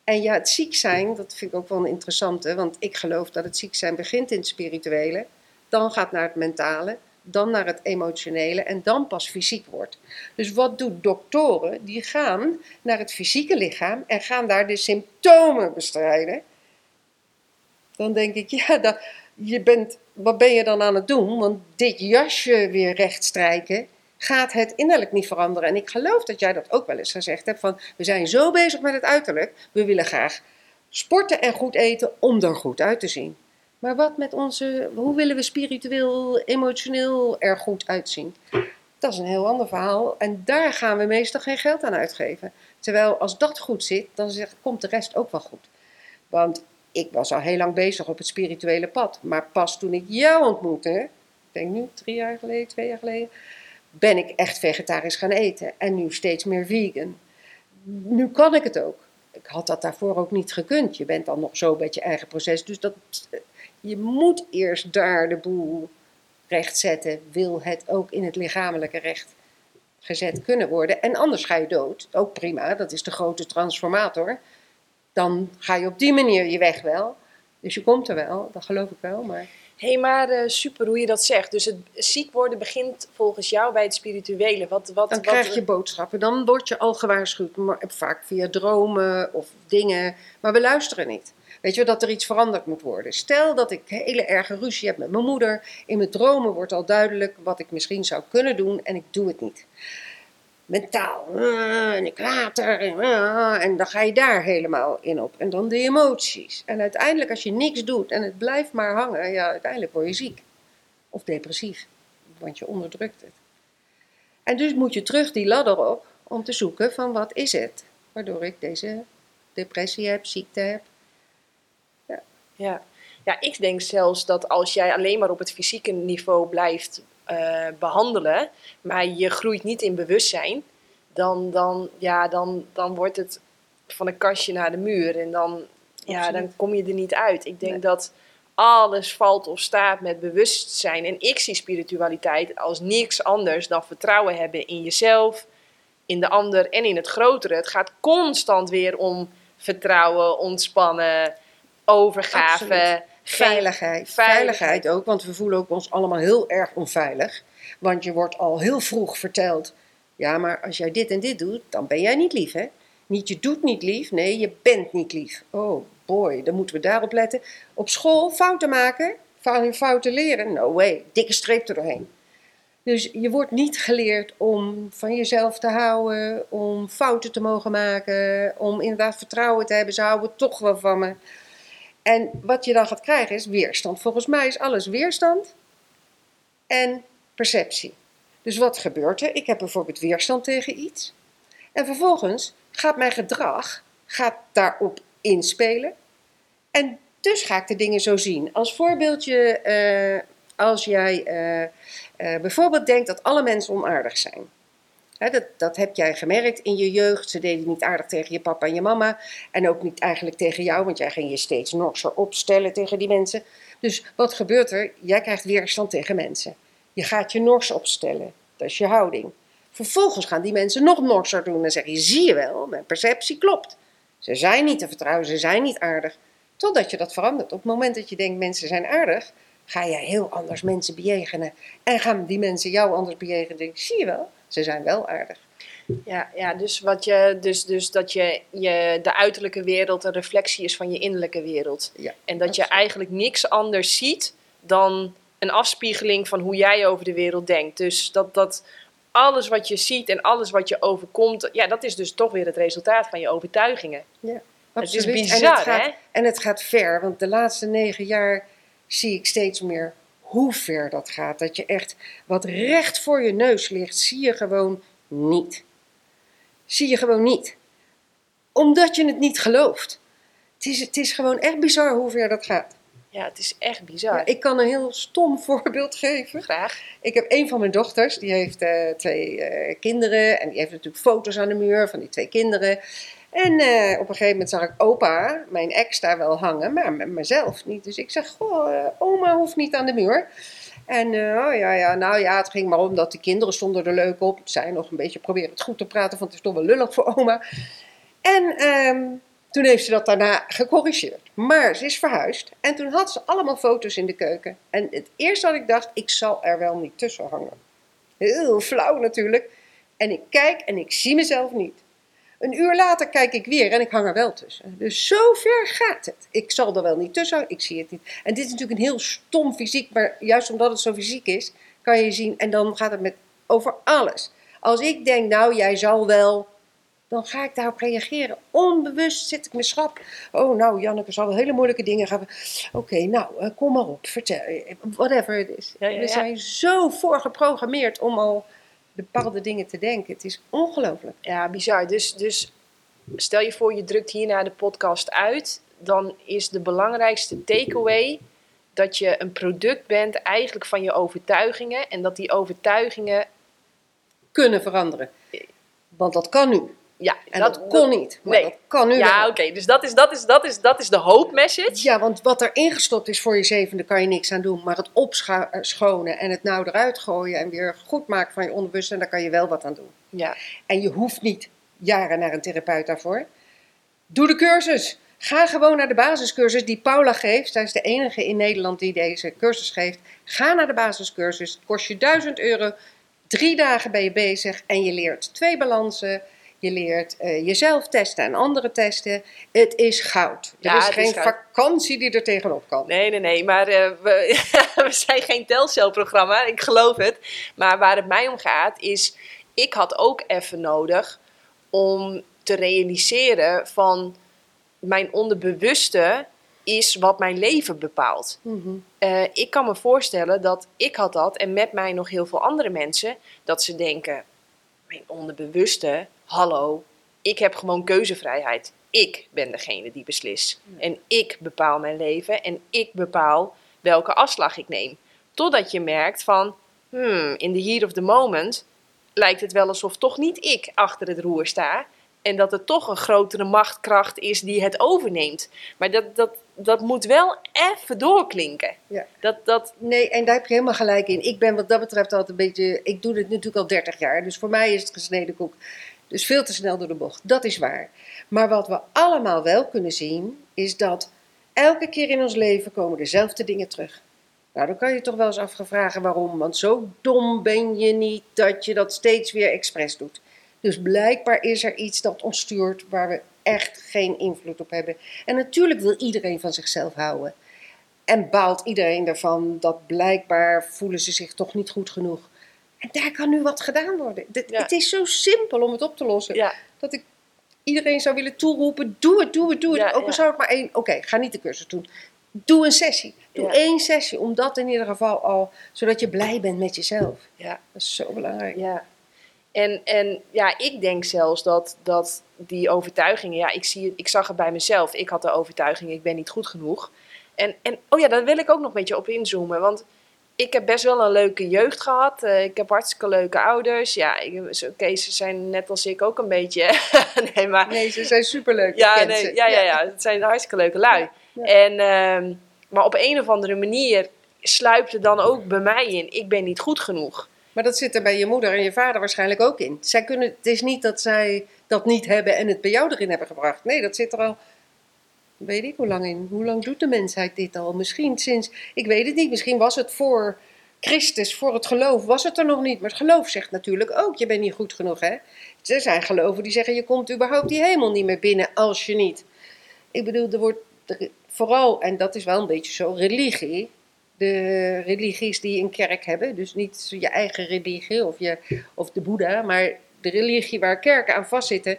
En ja, het ziek zijn, dat vind ik ook wel een interessante, want ik geloof dat het ziek zijn begint in het spirituele, dan gaat naar het mentale, dan naar het emotionele en dan pas fysiek wordt. Dus wat doen doktoren? Die gaan naar het fysieke lichaam en gaan daar de symptomen bestrijden. Dan denk ik, ja, dat, je bent, wat ben je dan aan het doen? Want dit jasje weer rechtstrijken gaat het innerlijk niet veranderen. En ik geloof dat jij dat ook wel eens gezegd hebt van, we zijn zo bezig met het uiterlijk, we willen graag sporten en goed eten om er goed uit te zien. Maar wat met onze, hoe willen we spiritueel, emotioneel er goed uitzien? Dat is een heel ander verhaal en daar gaan we meestal geen geld aan uitgeven. Terwijl als dat goed zit, dan komt de rest ook wel goed. Want ik was al heel lang bezig op het spirituele pad. Maar pas toen ik jou ontmoette, ik denk nu drie jaar geleden, twee jaar geleden, ben ik echt vegetarisch gaan eten. En nu steeds meer vegan. Nu kan ik het ook. Ik had dat daarvoor ook niet gekund. Je bent dan nog zo met je eigen proces. Dus dat, je moet eerst daar de boel recht zetten. Wil het ook in het lichamelijke recht gezet kunnen worden. En anders ga je dood. Ook prima, dat is de grote transformator. Dan ga je op die manier je weg wel. Dus je komt er wel, dat geloof ik wel. Maar Hé, hey, maar eh, super hoe je dat zegt. Dus het ziek worden begint volgens jou bij het spirituele. Wat, wat, dan wat, krijg je boodschappen. Dan word je al gewaarschuwd. Maar vaak via dromen of dingen. Maar we luisteren niet. Weet je dat er iets veranderd moet worden. Stel dat ik hele erge ruzie heb met mijn moeder. In mijn dromen wordt al duidelijk wat ik misschien zou kunnen doen en ik doe het niet. Mentaal. ah, En ik later. Ah, en dan ga je daar helemaal in op. En dan de emoties. En uiteindelijk als je niks doet en het blijft maar hangen. Ja, uiteindelijk word je ziek. Of depressief. Want je onderdrukt het. En dus moet je terug die ladder op om te zoeken van wat is het. Waardoor ik deze depressie heb, ziekte heb. Ja. ja, ik denk zelfs dat als jij alleen maar op het fysieke niveau blijft eh, behandelen, maar je groeit niet in bewustzijn, dan, dan, ja, dan, dan wordt het van een kastje naar de muur en dan, ja, dan kom je er niet uit. Ik denk Nee. dat alles valt of staat met bewustzijn. En ik zie spiritualiteit als niks anders dan vertrouwen hebben in jezelf, in de ander en in het grotere. Het gaat constant weer om vertrouwen, ontspannen, overgave. Absoluut. Veiligheid. Veiligheid ook, want we voelen ook ons allemaal heel erg onveilig. Want je wordt al heel vroeg verteld: ja, maar als jij dit en dit doet, dan ben jij niet lief, hè? Niet je doet niet lief, nee, je bent niet lief. Oh boy, dan moeten we daarop letten. Op school fouten maken, van fouten leren. No way, dikke streep er doorheen. Dus je wordt niet geleerd om van jezelf te houden, om fouten te mogen maken, om inderdaad vertrouwen te hebben. Ze houden toch wel van me. En wat je dan gaat krijgen is weerstand. Volgens mij is alles weerstand en perceptie. Dus wat gebeurt er? Ik heb bijvoorbeeld weerstand tegen iets. En vervolgens gaat mijn gedrag gaat daarop inspelen. En dus ga ik de dingen zo zien. Als voorbeeldje, eh, als jij eh, eh, bijvoorbeeld denkt dat alle mensen onaardig zijn. Dat, dat heb jij gemerkt in je jeugd. Ze deden niet aardig tegen je papa en je mama. En ook niet eigenlijk tegen jou, want jij ging je steeds norser opstellen tegen die mensen. Dus wat gebeurt er? Jij krijgt weerstand tegen mensen. Je gaat je nors opstellen. Dat is je houding. Vervolgens gaan die mensen nog norser doen en zeggen zie je wel, mijn perceptie klopt. Ze zijn niet te vertrouwen, ze zijn niet aardig. Totdat je dat verandert. Op het moment dat je denkt mensen zijn aardig, ga jij heel anders mensen bejegenen. En gaan die mensen jou anders bejegenen. Denk, zie je wel, ze zijn wel aardig. Ja, ja dus, wat je, dus, dus dat je, je de uiterlijke wereld een reflectie is van je innerlijke wereld. Ja, En dat je absoluut. eigenlijk niks anders ziet dan een afspiegeling van hoe jij over de wereld denkt. Dus dat, dat alles wat je ziet en alles wat je overkomt, ja, dat is dus toch weer het resultaat van je overtuigingen. Ja, Het is absoluut. bizar, en het gaat, hè? En het gaat ver, want de laatste negen jaar zie ik steeds meer hoe ver dat gaat. Dat je echt wat recht voor je neus ligt, zie je gewoon niet. Zie je gewoon niet. Omdat je het niet gelooft. Het is, het is gewoon echt bizar hoe ver dat gaat. Ja, het is echt bizar. Ja, ik kan een heel stom voorbeeld geven. Graag. Ik heb een van mijn dochters, die heeft eh, twee eh, kinderen. En die heeft natuurlijk foto's aan de muur van die twee kinderen. En eh, op een gegeven moment zag ik opa, mijn ex, daar wel hangen, maar mezelf niet. Dus ik zeg, goh, eh, oma hoeft niet aan de muur. En eh, oh ja, ja, nou ja, het ging maar om dat die kinderen stonden er leuk op. Zij nog een beetje proberen het goed te praten, want het is toch wel lullig voor oma. En ehm, toen heeft ze dat daarna gecorrigeerd. Maar ze is verhuisd en toen had ze allemaal foto's in de keuken. En het eerste wat ik dacht, ik zal er wel niet tussen hangen. Heel flauw natuurlijk. En ik kijk en ik zie mezelf niet. Een uur later kijk ik weer en ik hang er wel tussen. Dus zo ver gaat het. Ik zal er wel niet tussen ik zie het niet. En dit is natuurlijk een heel stom fysiek, maar juist omdat het zo fysiek is, kan je zien. En dan gaat het met over alles. Als ik denk, nou jij zal wel, dan ga ik daarop reageren. Onbewust zit ik me schrap. Oh nou, Janneke zal wel hele moeilijke dingen gaan. Oké, nou, eh, kom maar op, vertel. Whatever het is. Ja, ja, We zijn zo voor geprogrammeerd om al bepaalde dingen te denken. Het is ongelooflijk. Ja, bizar. Dus, dus stel je voor, je drukt hierna de podcast uit. Dan is de belangrijkste takeaway dat je een product bent eigenlijk van je overtuigingen. En dat die overtuigingen, Kunnen veranderen. Want dat kan nu. Ja, En dat, kon niet. Maar nee. dat kan nu Ja, oké. dus dat is, dat, is, dat, is, dat is de hope message. Ja, want wat er ingestopt is voor je zevende kan je niks aan doen. Maar het opschonen en het nou eruit gooien en weer goed maken van je onderbewustzijn, daar kan je wel wat aan doen. Ja, En je hoeft niet jaren naar een therapeut daarvoor. Doe de cursus. Ga gewoon naar de basiscursus die Paula geeft. Zij is de enige in Nederland die deze cursus geeft. Ga naar de basiscursus. Het kost je 1000 euro. Drie dagen ben je bezig en je leert twee balansen. Je leert eh, jezelf testen en anderen testen. Het is goud. Er Ja, is geen vakantie die er tegenop kan. Nee, nee, nee. Maar eh, we, we zijn geen telcelprogramma, ik geloof het. Maar waar het mij om gaat is, ik had ook even nodig om te realiseren van mijn onderbewuste is wat mijn leven bepaalt. Mhm. Eh, ik kan me voorstellen dat ik had dat en met mij nog heel veel andere mensen, dat ze denken, mijn onderbewuste, hallo, ik heb gewoon keuzevrijheid. Ik ben degene die beslis. En ik bepaal mijn leven en ik bepaal welke afslag ik neem. Totdat je merkt van, hmm, in the heat of the moment lijkt het wel alsof toch niet ik achter het roer sta. En dat het toch een grotere machtkracht is die het overneemt. Maar dat, dat, dat moet wel even doorklinken. Ja. Dat, dat, Nee, en daar heb je helemaal gelijk in. Ik ben wat dat betreft altijd een beetje. Ik doe dit natuurlijk al 30 jaar, dus voor mij is het gesneden koek. Dus veel te snel door de bocht. Dat is waar. Maar wat we allemaal wel kunnen zien, is dat elke keer in ons leven komen dezelfde dingen terug. Nou, dan kan je toch wel eens afvragen waarom. Want zo dom ben je niet dat je dat steeds weer expres doet. Dus blijkbaar is er iets dat ons stuurt waar we echt geen invloed op hebben. En natuurlijk wil iedereen van zichzelf houden. En baalt iedereen ervan dat blijkbaar voelen ze zich toch niet goed genoeg. En daar kan nu wat gedaan worden. Ja. Het is zo simpel om het op te lossen. ja, Dat ik iedereen zou willen toeroepen, doe het, doe het, doe het. Ja, Ook al zou het maar één, oké, ga niet de cursus doen. Doe een sessie. Doe één sessie, om dat in ieder geval al, zodat je blij bent met jezelf. ja. Dat is zo belangrijk. Ja. En, en ja, ik denk zelfs dat, dat die overtuigingen, ja, ik, zie ik zag het bij mezelf. Ik had de overtuiging, ik ben niet goed genoeg. En, en oh ja, daar wil ik ook nog een beetje op inzoomen. Want ik heb best wel een leuke jeugd gehad. Eh, ik heb hartstikke leuke ouders. Ja, ik- zo- Oké, ze zijn net als ik ook een beetje. nee, maar Nee, ze zijn superleuk. ja, nee, ze. ja, ja, ja, het zijn hartstikke leuke lui. Ja. En, ehm, maar op een of andere manier sluipt er dan ook bij mij in. Ik ben niet goed genoeg. Maar dat zit er bij je moeder en je vader waarschijnlijk ook in. Zij kunnen, het is niet dat zij dat niet hebben en het bij jou erin hebben gebracht. Nee, dat zit er al, weet ik hoe lang in. Hoe lang doet de mensheid dit al? Misschien sinds, ik weet het niet, misschien was het voor Christus, voor het geloof, was het er nog niet. Maar het geloof zegt natuurlijk ook, je bent niet goed genoeg, hè. Er zijn geloven die zeggen, je komt überhaupt die hemel niet meer binnen als je niet. Ik bedoel, er wordt vooral, en dat is wel een beetje zo, religie de religies die een kerk hebben. Dus niet je eigen religie of, je, of de Boeddha, maar de religie waar kerken aan vastzitten.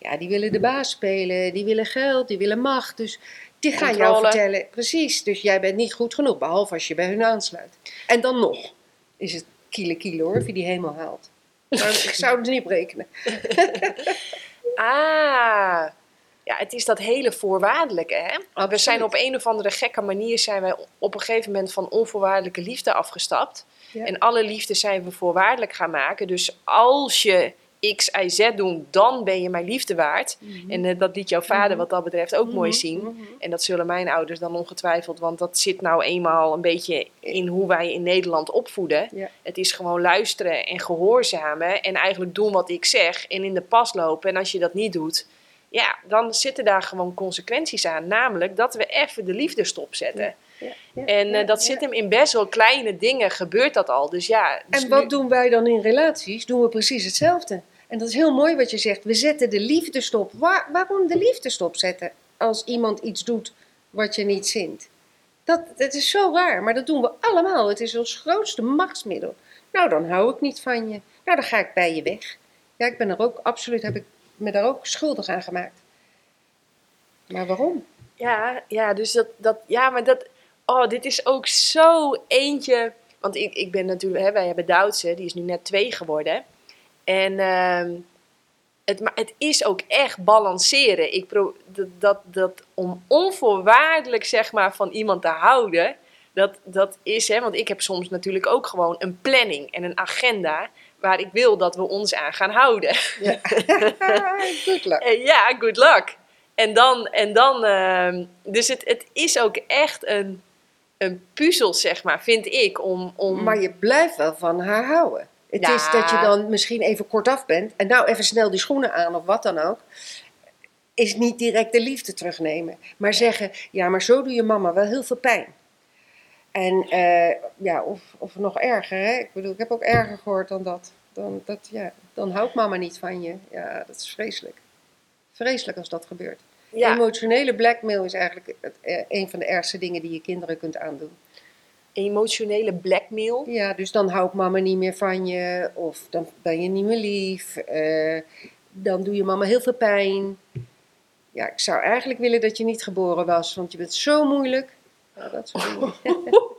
Ja, die willen de baas spelen, die willen geld, die willen macht. Dus die gaan jou vertellen, precies, dus jij bent niet goed genoeg, behalve als je bij hun aansluit. En dan nog is het kiele kiele hoor, of je die hemel haalt. Maar ik zou het niet berekenen. Ah, ja, het is dat hele voorwaardelijke, hè? We zijn op een of andere gekke manier zijn wij op een gegeven moment van onvoorwaardelijke liefde afgestapt. Ja. En alle liefde zijn we voorwaardelijk gaan maken. Dus als je X, Y, Z doet, dan ben je mijn liefde waard. En eh, dat liet jouw vader Mhm. wat dat betreft ook mooi Mhm, zien. mhm. En dat zullen mijn ouders dan ongetwijfeld, want dat zit nou eenmaal een beetje in hoe wij in Nederland opvoeden. Ja. Het is gewoon luisteren en gehoorzamen en eigenlijk doen wat ik zeg en in de pas lopen. En als je dat niet doet, ja, dan zitten daar gewoon consequenties aan. Namelijk dat we even de liefde stopzetten. Ja, ja, En ja, eh, dat zit hem in best wel kleine dingen, gebeurt dat al. Dus ja, dus En wat nu- doen wij dan in relaties? Doen we precies hetzelfde. En dat is heel mooi wat je zegt. We zetten de liefde stop. Waar, waarom de liefde stop zetten als iemand iets doet wat je niet zint? Dat, is zo raar, maar dat doen we allemaal. Het is ons grootste machtsmiddel. Nou, dan hou ik niet van je. Nou, dan ga ik bij je weg. Ja, ik ben er ook, absoluut, heb ik me daar ook schuldig aan gemaakt. Maar waarom? Ja, ja, dus dat, dat, ja, maar dat, oh, dit is ook zo eentje. Want ik, ik ben natuurlijk, hè, wij hebben Duitse, die is nu net twee geworden. En ehm, het, maar het is ook echt balanceren. Ik pro, dat, dat, dat om onvoorwaardelijk zeg maar van iemand te houden, dat, dat is, hè, want ik heb soms natuurlijk ook gewoon een planning en een agenda waar ik wil dat we ons aan gaan houden. Ja. Good luck. Ja, good luck. En dan, en dan ehm, dus het, het is ook echt een, een puzzel, zeg maar, vind ik, om... om Maar je blijft wel van haar houden. Het Ja. is dat je dan misschien even kortaf bent en nou even snel die schoenen aan of wat dan ook. Is niet direct de liefde terugnemen. Maar zeggen, ja, maar zo doe je mama wel heel veel pijn. En eh, ja, of, of nog erger, hè? Ik bedoel, ik heb ook erger gehoord dan dat. Dan, dat ja, dan houdt mama niet van je. Ja, dat is vreselijk. Vreselijk als dat gebeurt. ja, Emotionele blackmail is eigenlijk het, eh, een van de ergste dingen die je kinderen kunt aandoen. Emotionele blackmail. Ja, dus dan houdt mama niet meer van je, of dan ben je niet meer lief, eh, dan doe je mama heel veel pijn. Ja, ik zou eigenlijk willen dat je niet geboren was, want je bent zo moeilijk. Dat soort dingen.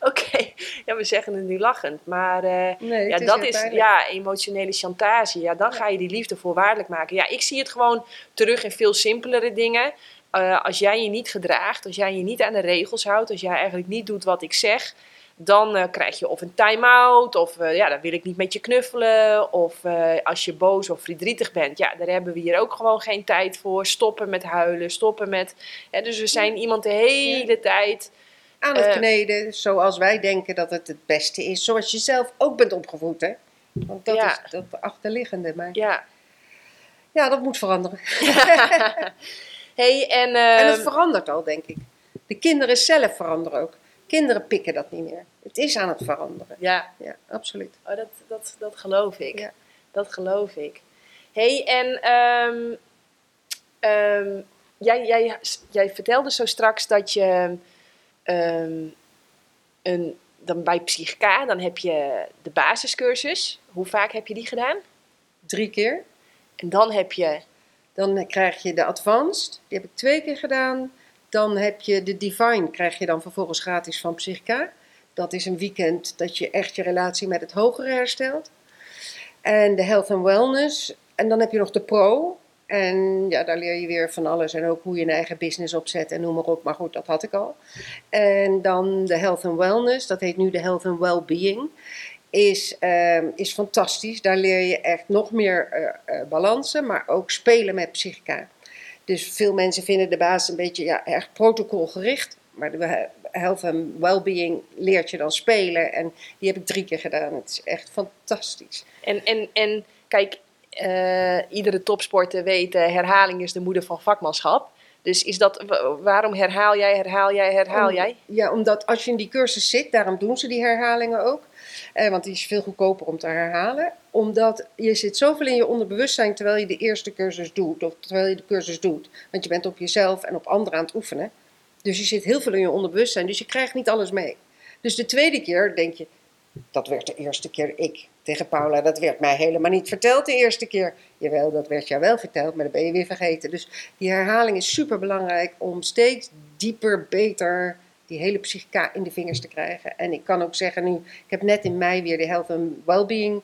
Oké, ja, we zeggen het nu lachend, maar eh, Nee, ja, is dat is pijnlijk. ja, emotionele chantage. Ja, dan ga je die liefde voorwaardelijk maken. Ja, ik zie het gewoon terug in veel simpelere dingen. Eh, als jij je niet gedraagt, als jij je niet aan de regels houdt, als jij eigenlijk niet doet wat ik zeg, dan eh, krijg je of een time-out, of eh, ja, dan wil ik niet met je knuffelen, of als je boos of verdrietig bent, ja, daar hebben we hier ook gewoon geen tijd voor. Stoppen met huilen, stoppen met. Hè, dus we zijn iemand de hele tijd. Aan het kneden, zoals wij denken dat het het beste is. Zoals je zelf ook bent opgevoed, hè? Want dat Ja. is dat achterliggende. Maar Ja. ja, dat moet veranderen. hey, en, En het verandert al, denk ik. De kinderen zelf veranderen ook. Kinderen pikken dat niet meer. Het is aan het veranderen. ja, Ja, absoluut. Oh, dat, dat, dat geloof ik. Ja. Dat geloof ik. hey, en ehm, ehm, jij, jij, jij vertelde zo straks dat je ehm, een, dan bij Psychica, dan heb je de basiscursus. Hoe vaak heb je die gedaan? Drie keer. En dan heb je, Dan krijg je de Advanced. Die heb ik twee keer gedaan. Dan heb je de Divine, krijg je dan vervolgens gratis van Psychica. Dat is een weekend dat je echt je relatie met het hogere herstelt. En de Health and Wellness. En dan heb je nog de Pro. En ja, daar leer je weer van alles en ook hoe je een eigen business opzet en noem maar op. Maar goed, dat had ik al. En dan de health and wellness, dat heet nu de health and well-being. Is, ehm, is fantastisch. Daar leer je echt nog meer eh, eh, balansen, maar ook spelen met psychica. Dus veel mensen vinden de basis een beetje ja, erg protocolgericht. Maar de health and well-being leert je dan spelen. En die heb ik drie keer gedaan. Het is echt fantastisch. En, en, en kijk, eh, iedere topsporter weet, herhaling is de moeder van vakmanschap. Dus is dat, waarom herhaal jij, herhaal jij, herhaal jij? Ja, omdat als je in die cursus zit, daarom doen ze die herhalingen ook. Eh, want die is veel goedkoper om te herhalen. Omdat je zit zoveel in je onderbewustzijn terwijl je de eerste cursus doet. Of terwijl je de cursus doet. Want je bent op jezelf en op anderen aan het oefenen. Dus je zit heel veel in je onderbewustzijn. Dus je krijgt niet alles mee. Dus de tweede keer denk je, dat werd de eerste keer ik tegen Paula. Dat werd mij helemaal niet verteld de eerste keer. Jawel, dat werd jou wel verteld, maar dat ben je weer vergeten. Dus die herhaling is super belangrijk om steeds dieper, beter die hele psychica in de vingers te krijgen. En ik kan ook zeggen nu, ik heb net in mei weer de Health and Wellbeing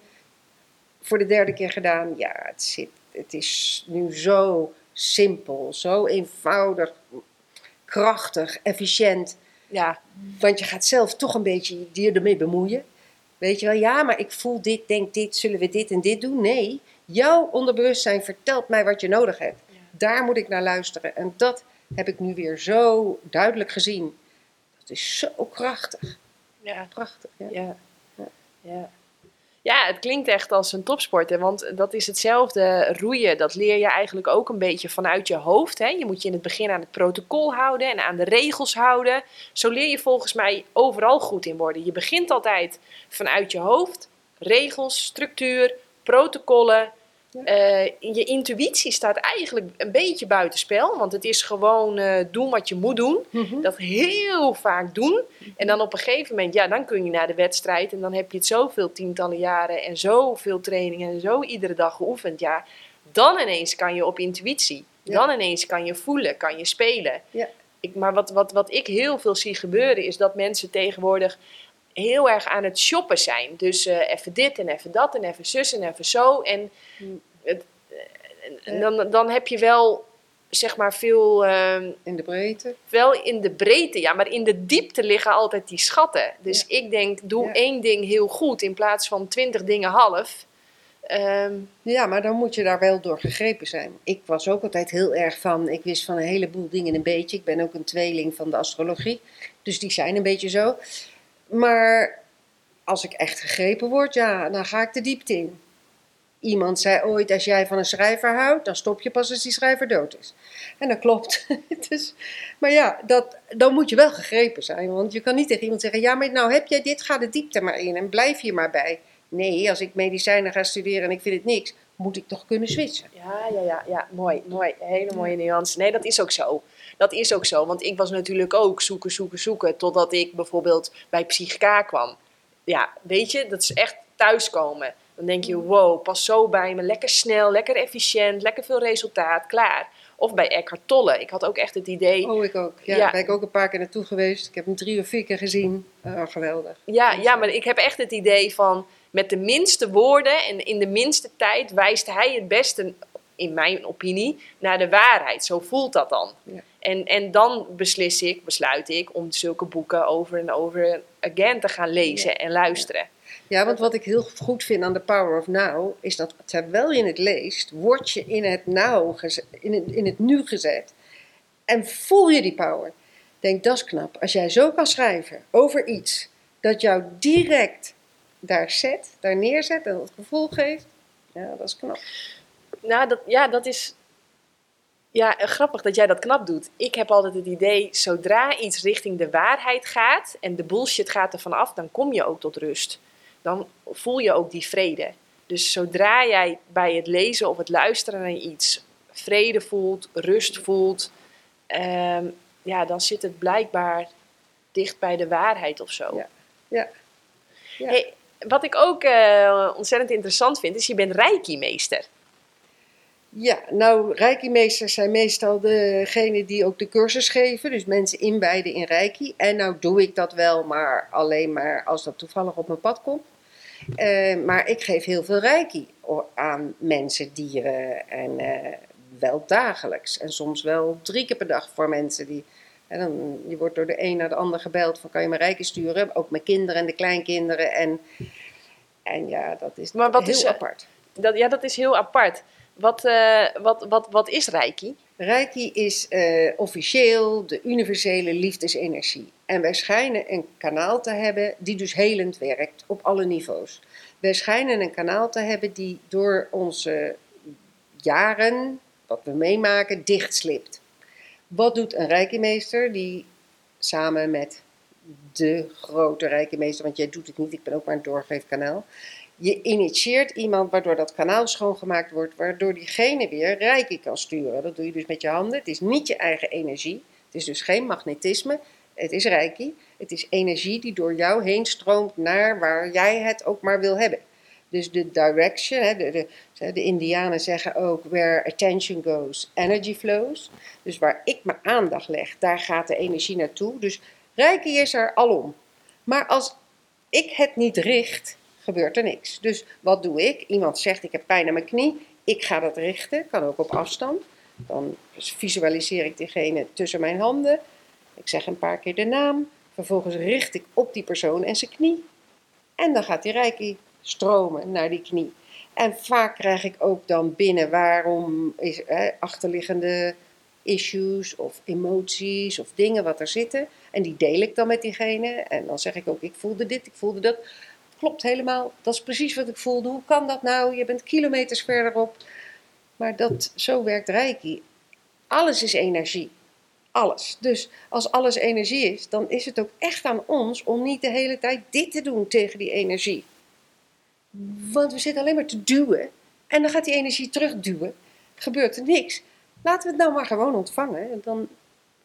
voor de derde keer gedaan. Ja, het, zit, het is nu zo simpel, zo eenvoudig, krachtig, efficiënt. Ja. Want je gaat zelf toch een beetje je ermee bemoeien. Weet je wel, ja, maar ik voel dit, denk dit, zullen we dit en dit doen? Nee, jouw onderbewustzijn vertelt mij wat je nodig hebt. Daar moet ik naar luisteren. En dat heb ik nu weer zo duidelijk gezien. Is zo krachtig. Ja. Prachtig. Ja. ja. ja. Ja, het klinkt echt als een topsporter, want dat is hetzelfde roeien. Dat leer je eigenlijk ook een beetje vanuit je hoofd. Hè? Je moet je in het begin aan het protocol houden en aan de regels houden. Zo leer je volgens mij overal goed in worden. Je begint altijd vanuit je hoofd, regels, structuur, protocollen. Uh, je intuïtie staat eigenlijk een beetje buitenspel, want het is gewoon uh, doen wat je moet doen. Mhm. Dat heel vaak doen. En dan op een gegeven moment, ja, dan kun je naar de wedstrijd en dan heb je het zoveel tientallen jaren en zoveel trainingen en zo iedere dag geoefend. Ja, dan ineens kan je op intuïtie. Dan ineens kan je voelen, kan je spelen. Ja. Ik, maar wat, wat, wat ik heel veel zie gebeuren is dat mensen tegenwoordig heel erg aan het shoppen zijn. Dus uh, even dit en even dat en even zus en even zo. En hmm. het, uh, dan, dan heb je wel zeg maar veel. Uh, in de breedte? Wel in de breedte, ja, maar in de diepte liggen altijd die schatten. Dus ik denk, doe één ding heel goed in plaats van twintig dingen half. Um, ja, maar dan moet je daar wel door gegrepen zijn. Ik was ook altijd heel erg van, ik wist van een heleboel dingen een beetje. Ik ben ook een tweeling van de astrologie, dus die zijn een beetje zo. Maar als ik echt gegrepen word, ja, dan ga ik de diepte in. Iemand zei ooit, als jij van een schrijver houdt, dan stop je pas als die schrijver dood is. En dat klopt. dus, maar ja, dat, dan moet je wel gegrepen zijn. Want je kan niet tegen iemand zeggen, ja, maar nou heb jij dit, ga de diepte maar in en blijf hier maar bij. Nee, als ik medicijnen ga studeren en ik vind het niks, moet ik toch kunnen switchen. Ja, ja, ja, ja. mooi, mooi. Hele mooie nuance. Nee, dat is ook zo. Dat is ook zo, want ik was natuurlijk ook zoeken, zoeken, zoeken, totdat ik bijvoorbeeld bij Psychica kwam. Ja, weet je, dat is echt thuiskomen. Dan denk je, wow, pas zo bij me, lekker snel, lekker efficiënt, lekker veel resultaat, klaar. Of bij Eckhart Tolle. Ik had ook echt het idee... Oh, ik ook. Ja, ben ik ook een paar keer naartoe geweest. Ik heb hem drie of vier keer gezien. Oh, geweldig. Ja, ja, maar ik heb echt het idee van... met de minste woorden en in de minste tijd wijst hij het beste, in mijn opinie, naar de waarheid. Zo voelt dat dan. Ja. En, en dan beslis ik, besluit ik om zulke boeken over en over again te gaan lezen en luisteren. Ja, want wat ik heel goed vind aan The Power of Now, is dat terwijl je het leest, word je in het, now in het, in het nu gezet. En voel je die power. Denk, dat is knap. Als jij zo kan schrijven over iets dat jou direct daar zet, daar neerzet en dat gevoel geeft, ja, dat is knap. Nou, dat, ja, dat is, ja, grappig dat jij dat knap doet. Ik heb altijd het idee, zodra iets richting de waarheid gaat en de bullshit gaat er vanaf, dan kom je ook tot rust. Dan voel je ook die vrede. Dus zodra jij bij het lezen of het luisteren naar iets vrede voelt, rust voelt, ehm, ja, dan zit het blijkbaar dicht bij de waarheid of zo. Ja. ja. ja. Hey, wat ik ook uh, ontzettend interessant vind, is je bent reiki-meester. Ja, nou, reiki-meesters zijn meestal degene die ook de cursus geven. Dus mensen inwijden in reiki. En nou doe ik dat wel, maar alleen maar als dat toevallig op mijn pad komt. Uh, maar ik geef heel veel reiki aan mensen, dieren en uh, wel dagelijks. En soms wel drie keer per dag voor mensen die. En dan, je wordt door de een naar de ander gebeld van kan je me rijken sturen. Ook mijn kinderen en de kleinkinderen. En, en ja, dat is Maar wat heel is, eh, apart. Dat, ja, dat is heel apart. Wat, eh, wat, wat, wat is Reiki? Reiki is eh, officieel de universele liefdesenergie. En wij schijnen een kanaal te hebben die dus helend werkt op alle niveaus. Wij schijnen een kanaal te hebben die door onze jaren, wat we meemaken, dichtslipt. Wat doet een Reiki-meester die samen met de grote Reiki-meester, want jij doet het niet, ik ben ook maar een doorgeefkanaal. Je initieert iemand waardoor dat kanaal schoongemaakt wordt, waardoor diegene weer reiki kan sturen. Dat doe je dus met je handen. Het is niet je eigen energie. Het is dus geen magnetisme. Het is reiki. Het is energie die door jou heen stroomt naar waar jij het ook maar wil hebben. Dus de direction, de, de, de Indianen zeggen ook where attention goes, energy flows. Dus waar ik mijn aandacht leg, daar gaat de energie naartoe. Dus reiki is er alom. Maar als ik het niet richt, gebeurt er niks. Dus wat doe ik? Iemand zegt ik heb pijn aan mijn knie. Ik ga dat richten, kan ook op afstand. Dan visualiseer ik diegene tussen mijn handen. Ik zeg een paar keer de naam. Vervolgens richt ik op die persoon en zijn knie. En dan gaat die reiki stromen naar die knie. En vaak krijg ik ook dan binnen waarom is achterliggende issues of emoties of dingen wat er zitten. En die deel ik dan met diegene. En dan zeg ik ook, ik voelde dit, ik voelde dat. Klopt helemaal, dat is precies wat ik voelde. Hoe kan dat nou? Je bent kilometers verderop. Maar dat, zo werkt Reiki. Alles is energie. Alles. Dus als alles energie is, dan is het ook echt aan ons om niet de hele tijd dit te doen tegen die energie. Want we zitten alleen maar te duwen. En dan gaat die energie terugduwen. Gebeurt er niks. Laten we het nou maar gewoon ontvangen. Dan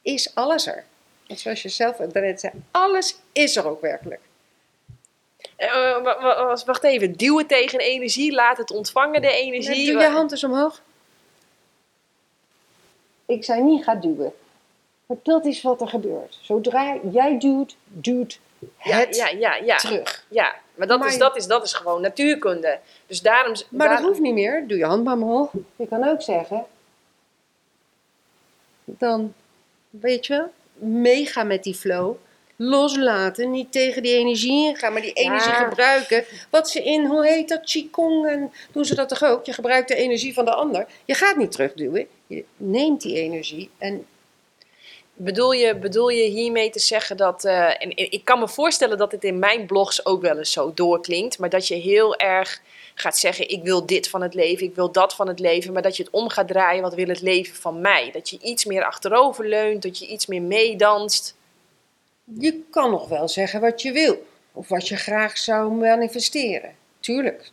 is alles er. En zoals je zelf net zei, alles is er ook werkelijk. Eh, wa- wa- wacht even, duwen tegen energie, laat het ontvangen de energie. Doe je hand eens omhoog. Ik zei niet ga duwen. Maar dat is wat er gebeurt. Zodra jij duwt, duwt ja, het ja, ja, ja. terug. ja, maar, dat, Maar- Is, dat, is, dat is gewoon natuurkunde. Dus daarom... Maar dat hoeft niet meer. Doe je hand maar omhoog. Je kan ook zeggen. Dan, weet je wel, meegaan met die flow. Loslaten, niet tegen die energie ingaan, maar die energie Ja. gebruiken. Wat ze in, hoe heet dat, Qigong, en doen ze dat toch ook? Je gebruikt de energie van de ander. Je gaat niet terugduwen. Je neemt die energie en Bedoel je, bedoel je hiermee te zeggen dat. eh, en, en ik kan me voorstellen dat het in mijn blogs ook wel eens zo doorklinkt. Maar dat je heel erg gaat zeggen: ik wil dit van het leven, ik wil dat van het leven. Maar dat je het om gaat draaien: wat wil het leven van mij? Dat je iets meer achterover leunt, dat je iets meer meedanst. Je kan nog wel zeggen wat je wil. Of wat je graag zou manifesteren. Tuurlijk.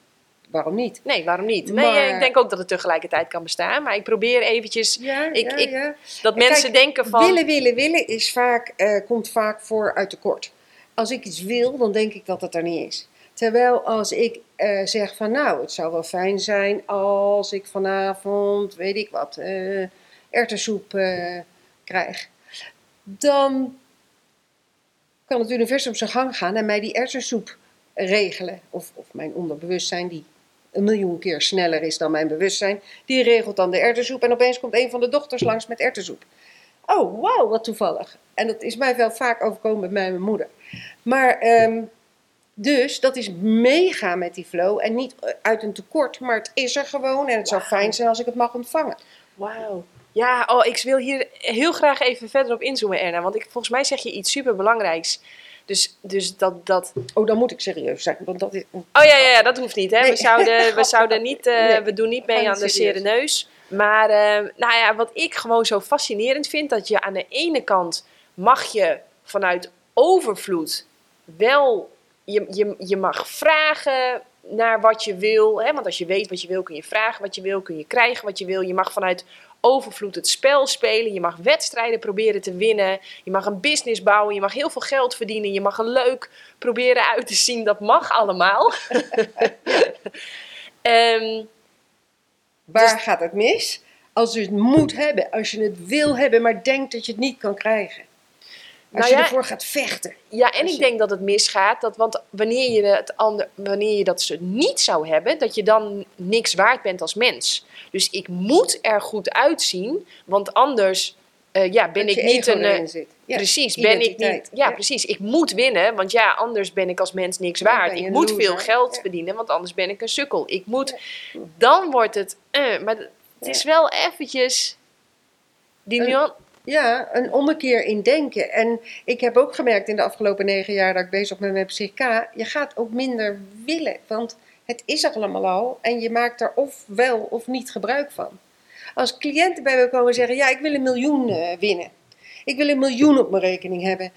Waarom niet? Nee, waarom niet? Maar- ik denk ook dat het tegelijkertijd kan bestaan. Maar ik probeer eventjes Ja, Ik- ja, ik- ja. dat mensen denken van. Willen, willen, willen is vaak, eh, komt vaak voor uit tekort. Als ik iets wil, dan denk ik dat het er niet is. Terwijl als ik eh, zeg van nou, het zou wel fijn zijn als ik vanavond, weet ik wat, eh erwtensoep krijg. Dan kan het universum zijn gang gaan en mij die erwtensoep regelen. Of, of mijn onderbewustzijn, die een miljoen keer sneller is dan mijn bewustzijn, die regelt dan de erwtensoep. En opeens komt een van de dochters langs met erwtensoep. Oh, wauw, wat toevallig. En dat is mij wel vaak overkomen met mijn moeder. Maar, ehm, dus dat is meegaan met die flow. En niet eh, uit een tekort, maar het is er gewoon. En het zou fijn zijn als ik het mag ontvangen. Wauw. Ja, oh, ik wil hier heel graag even verder op inzoomen, Erna. Want ik, volgens mij zeg je iets superbelangrijks. Dus, dus dat, dat... Oh, dan moet ik serieus zijn. Want dat is, Oh ja, ja, ja, dat hoeft niet. Hè? We, zouden, we, zouden niet, eh, Nee. we doen niet mee aan de serieus. neus. Maar eh, nou ja, wat ik gewoon zo fascinerend vind, dat je aan de ene kant mag je vanuit overvloed wel, je, je, je mag vragen naar wat je wil. Hè? Want als je weet wat je wil, kun je vragen wat je wil, kun je krijgen wat je wil. Je mag vanuit overvloed het spel spelen. Je mag wedstrijden proberen te winnen. Je mag een business bouwen. Je mag heel veel geld verdienen. Je mag er leuk proberen uit te zien. Dat mag allemaal. Ehm, waar Dus- gaat het mis? Als je het moet hebben, als je het wil hebben, maar denkt dat je het niet kan krijgen. Als Nou je ja, ervoor gaat vechten. Ja, en ik denk dat het misgaat. Dat, want wanneer je, het ander, wanneer je dat ze niet zou hebben, dat je dan niks waard bent als mens. Dus ik moet er goed uitzien, want anders eh, ja, ben ik niet een. eh. Ja, precies, ben ik niet. Ja, Ja. precies. Ik moet winnen, want ja, anders ben ik als mens niks waard. Ik moet loser. veel geld verdienen, want anders ben ik een sukkel. Ik moet. Dan wordt het. eh, maar het is wel eventjes. Die nuance. Ja, een ommekeer in denken. En ik heb ook gemerkt in de afgelopen negen jaar dat ik bezig ben met psychica, je gaat ook minder willen, want het is er allemaal al en je maakt er of wel of niet gebruik van. Als cliënten bij me komen zeggen, ja, ik wil een miljoen eh, winnen. Ik wil een miljoen op mijn rekening hebben.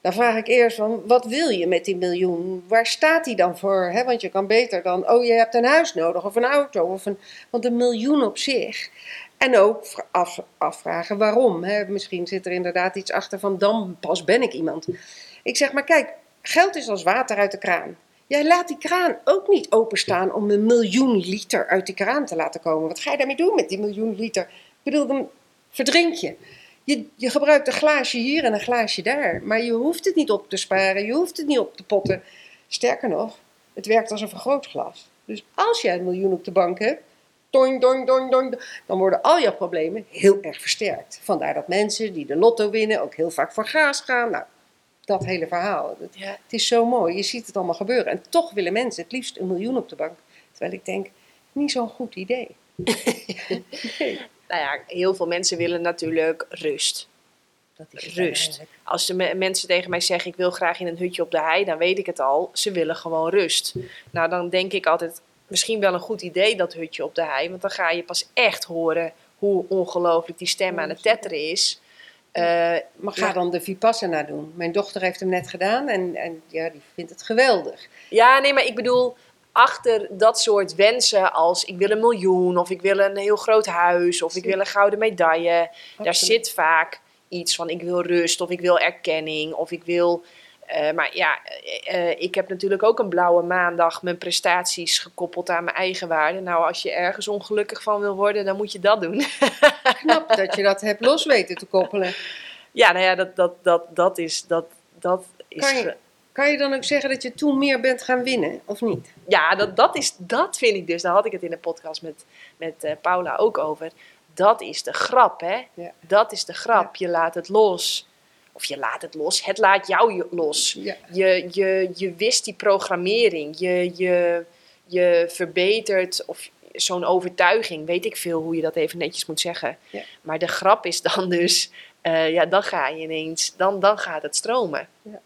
Dan vraag ik eerst van, wat wil je met die miljoen? Waar staat die dan voor? Want je kan beter dan, oh, je hebt een huis nodig of een auto. Of een, want een miljoen op zich. En ook vra- af, afvragen waarom. Hè? Misschien zit er inderdaad iets achter van, dan pas ben ik iemand. Ik zeg maar, kijk, geld is als water uit de kraan. Jij laat die kraan ook niet openstaan om een miljoen liter uit die kraan te laten komen. Wat ga je daarmee doen met die miljoen liter? Ik bedoel, dan verdrink je. Je, je gebruikt een glaasje hier en een glaasje daar. Maar je hoeft het niet op te sparen, je hoeft het niet op te potten. Sterker nog, het werkt als een vergrootglas. Dus als jij een miljoen op de bank hebt, doing, doing, doing, doing, dan worden al jouw problemen heel erg versterkt. Vandaar dat mensen die de lotto winnen ook heel vaak voor gaas gaan. Nou, dat hele verhaal. Het, Ja. het is zo mooi, je ziet het allemaal gebeuren. En toch willen mensen het liefst een miljoen op de bank. Terwijl ik denk, niet zo'n goed idee. nee, Nou ja, heel veel mensen willen natuurlijk rust. dat is Rust. Als de me- mensen tegen mij zeggen: Ik wil graag in een hutje op de hei, dan weet ik het al. Ze willen gewoon rust. Nou, dan denk ik altijd: Misschien wel een goed idee dat hutje op de hei. Want dan ga je pas echt horen hoe ongelooflijk die stem aan het tetteren is. Eh, Maar ga Ja. dan de Vipassana doen. Mijn dochter heeft hem net gedaan en, en ja, die vindt het geweldig. ja, nee, maar ik bedoel. Achter dat soort wensen als ik wil een miljoen of ik wil een heel groot huis of ik wil een gouden medaille. Daar zit vaak iets van ik wil rust of ik wil erkenning of ik wil. Eh, maar ja, eh, eh, ik heb natuurlijk ook een blauwe maandag mijn prestaties gekoppeld aan mijn eigen waarde. Nou, als je ergens ongelukkig van wil worden, dan moet je dat doen. Knap dat je dat hebt los weten te koppelen. ja, nou ja, dat, dat, dat, dat is. Dat, dat is Kan je- Kan je dan ook zeggen dat je toen meer bent gaan winnen, of niet? ja, dat, dat, is, dat vind ik dus. Daar had ik het in de podcast met, met Paula ook over. Dat is de grap, hè? Ja. Dat is de grap. Je laat het los. Of je laat het los. Het laat jou los. Ja. Je, je, je wist die programmering. Je, je, je verbetert of zo'n overtuiging. Weet ik veel hoe je dat even netjes moet zeggen. Ja. Maar de grap is dan dus, eh, ja, dan ga je ineens, dan, dan gaat het stromen. Ja.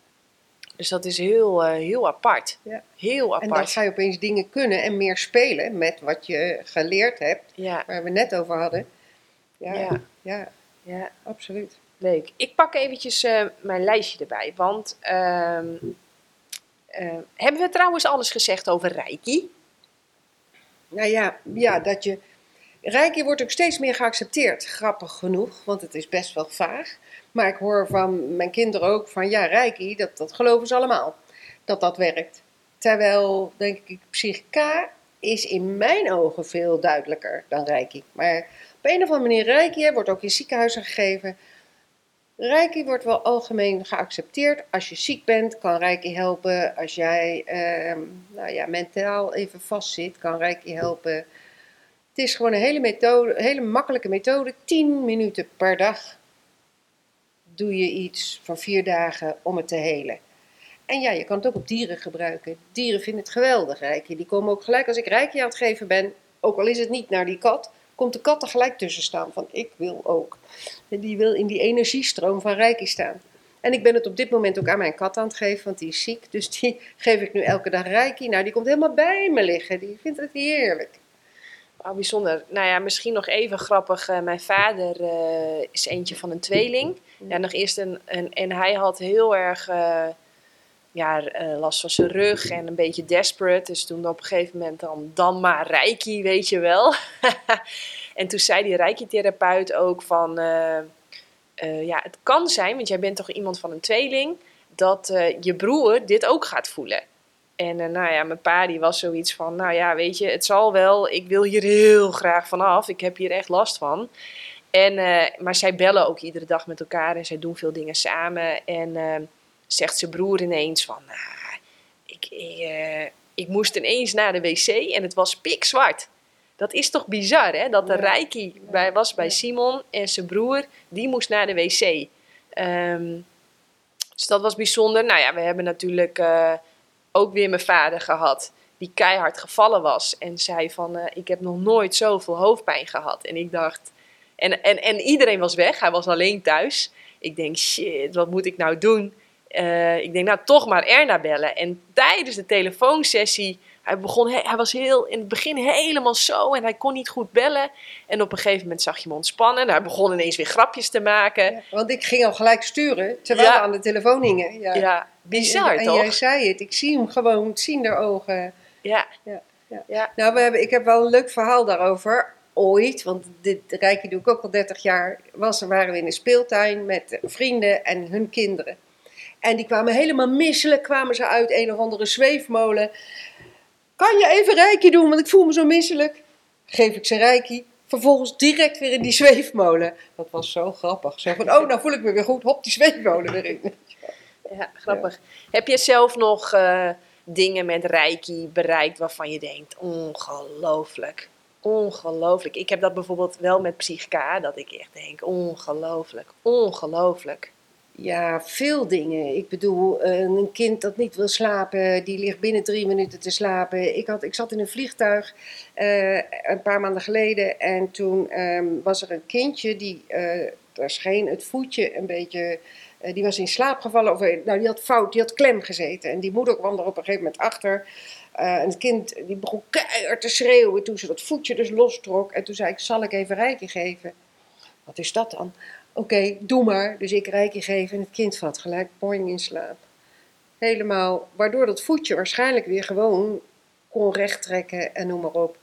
Dus dat is heel, eh, heel apart. Ja. Heel En dan apart. ga je opeens dingen kunnen en meer spelen met wat je geleerd hebt, waar we net over hadden. Ja, Ja. ja. ja, absoluut. Leuk. Ik pak eventjes eh, mijn lijstje erbij. Want ehm, eh, hebben we trouwens alles gezegd over Reiki? Nou ja, ja, dat je. Reiki wordt ook steeds meer geaccepteerd, grappig genoeg, want het is best wel vaag. Maar ik hoor van mijn kinderen ook van ja, Reiki, dat, dat geloven ze allemaal, dat dat werkt. Terwijl, denk ik, psychica is in mijn ogen veel duidelijker dan Reiki. Maar op een of andere manier, Reiki wordt ook in ziekenhuizen gegeven. Reiki wordt wel algemeen geaccepteerd. Als je ziek bent, kan Reiki helpen. Als jij ehm, nou ja, mentaal even vastzit, kan Reiki helpen. Het is gewoon een hele, methode, hele makkelijke methode. 10 minuten per dag doe je iets voor vier dagen om het te helen. En ja, je kan het ook op dieren gebruiken. Dieren vinden het geweldig, Reiki. Die komen ook gelijk als ik Reiki aan het geven ben, ook al is het niet naar die kat, komt de kat er gelijk tussen staan van ik wil ook. En die wil in die energiestroom van Reiki staan. En ik ben het op dit moment ook aan mijn kat aan het geven, want die is ziek. Dus die geef ik nu elke dag Reiki. Nou, die komt helemaal bij me liggen. Die vindt het heerlijk. Bijzonder. Nou ja, misschien nog even grappig. eh, mijn vader eh, is eentje van een tweeling. Ja, nog eerst een, een, en hij had heel erg eh, ja, eh, last van zijn rug en een beetje desperate. Dus toen op een gegeven moment dan, dan maar reiki, weet je wel. en toen zei die reiki-therapeut ook van... eh, eh, ja, het kan zijn, want jij bent toch iemand van een tweeling... dat je broer dit ook gaat voelen. En nou ja, mijn pa die was zoiets van, nou ja, weet je, het zal wel. Ik wil hier heel graag vanaf. Ik heb hier echt last van. En, maar zij bellen ook iedere dag met elkaar en zij doen veel dingen samen. En zegt zijn broer ineens van, nou, ik, ik, eh, ik moest ineens naar de wc en het was pikzwart. Dat is toch bizar, hè? Dat de Ja. Reiki bij, was bij. Simon en zijn broer, die moest naar de wc. Ehm, dus dat was bijzonder. Nou ja, we hebben natuurlijk eh, ook weer mijn vader gehad, die keihard gevallen was. En zei van, eh, ik heb nog nooit zoveel hoofdpijn gehad. En ik dacht, en, en, en iedereen was weg, hij was alleen thuis. Ik denk, shit, wat moet ik nou doen? Eh, ik denk, nou toch maar Erna bellen. En tijdens de telefoonsessie, hij, begon, hij was heel, in het begin helemaal zo en hij kon niet goed bellen. En op een gegeven moment zag je hem ontspannen. En hij begon ineens weer grapjes te maken. Ja, want ik ging al gelijk sturen, terwijl Ja. we aan de telefoon hingen. Ja. Ja, bizar en, en toch? jij zei het, ik zie hem gewoon, zien de ogen. Ja, Ja. Nou, we hebben, ik heb wel een leuk verhaal daarover. Ooit, want dit Rijke doe ik ook al 30 jaar, was, waren we in een speeltuin met vrienden en hun kinderen. En die kwamen helemaal misselijk, kwamen ze uit een of andere zweefmolen. Kan je even Reiki doen, want ik voel me zo misselijk. Geef ik ze Reiki. Vervolgens direct weer in die zweefmolen. Dat was zo grappig. Zo van, oh, nou voel ik me weer goed. Hop, die zweefmolen weer in. Ja, grappig. Heb je zelf nog eh, dingen met Reiki bereikt waarvan je denkt, ongelooflijk, ongelooflijk. Ik heb dat bijvoorbeeld wel met Psychica, dat ik echt denk, ongelooflijk, ongelooflijk. Ja, veel dingen. Ik bedoel, eh, een kind dat niet wil slapen, die ligt binnen drie minuten te slapen. Ik, had, ik zat in een vliegtuig eh, een paar maanden geleden en toen ehm, was er een kindje die, eh daar scheen het voetje een beetje, die was in slaap gevallen. Of, nou, die had fout, die had klem gezeten. En die moeder kwam er op een gegeven moment achter. En het kind die begon keihard te schreeuwen toen ze dat voetje dus lostrok. En toen zei ik, zal ik even reiki geven? Wat is dat dan? Oké, doe maar. Dus ik reiki geven en het kind valt gelijk boing in slaap. Helemaal, waardoor dat voetje waarschijnlijk weer gewoon kon rechttrekken en noem maar op.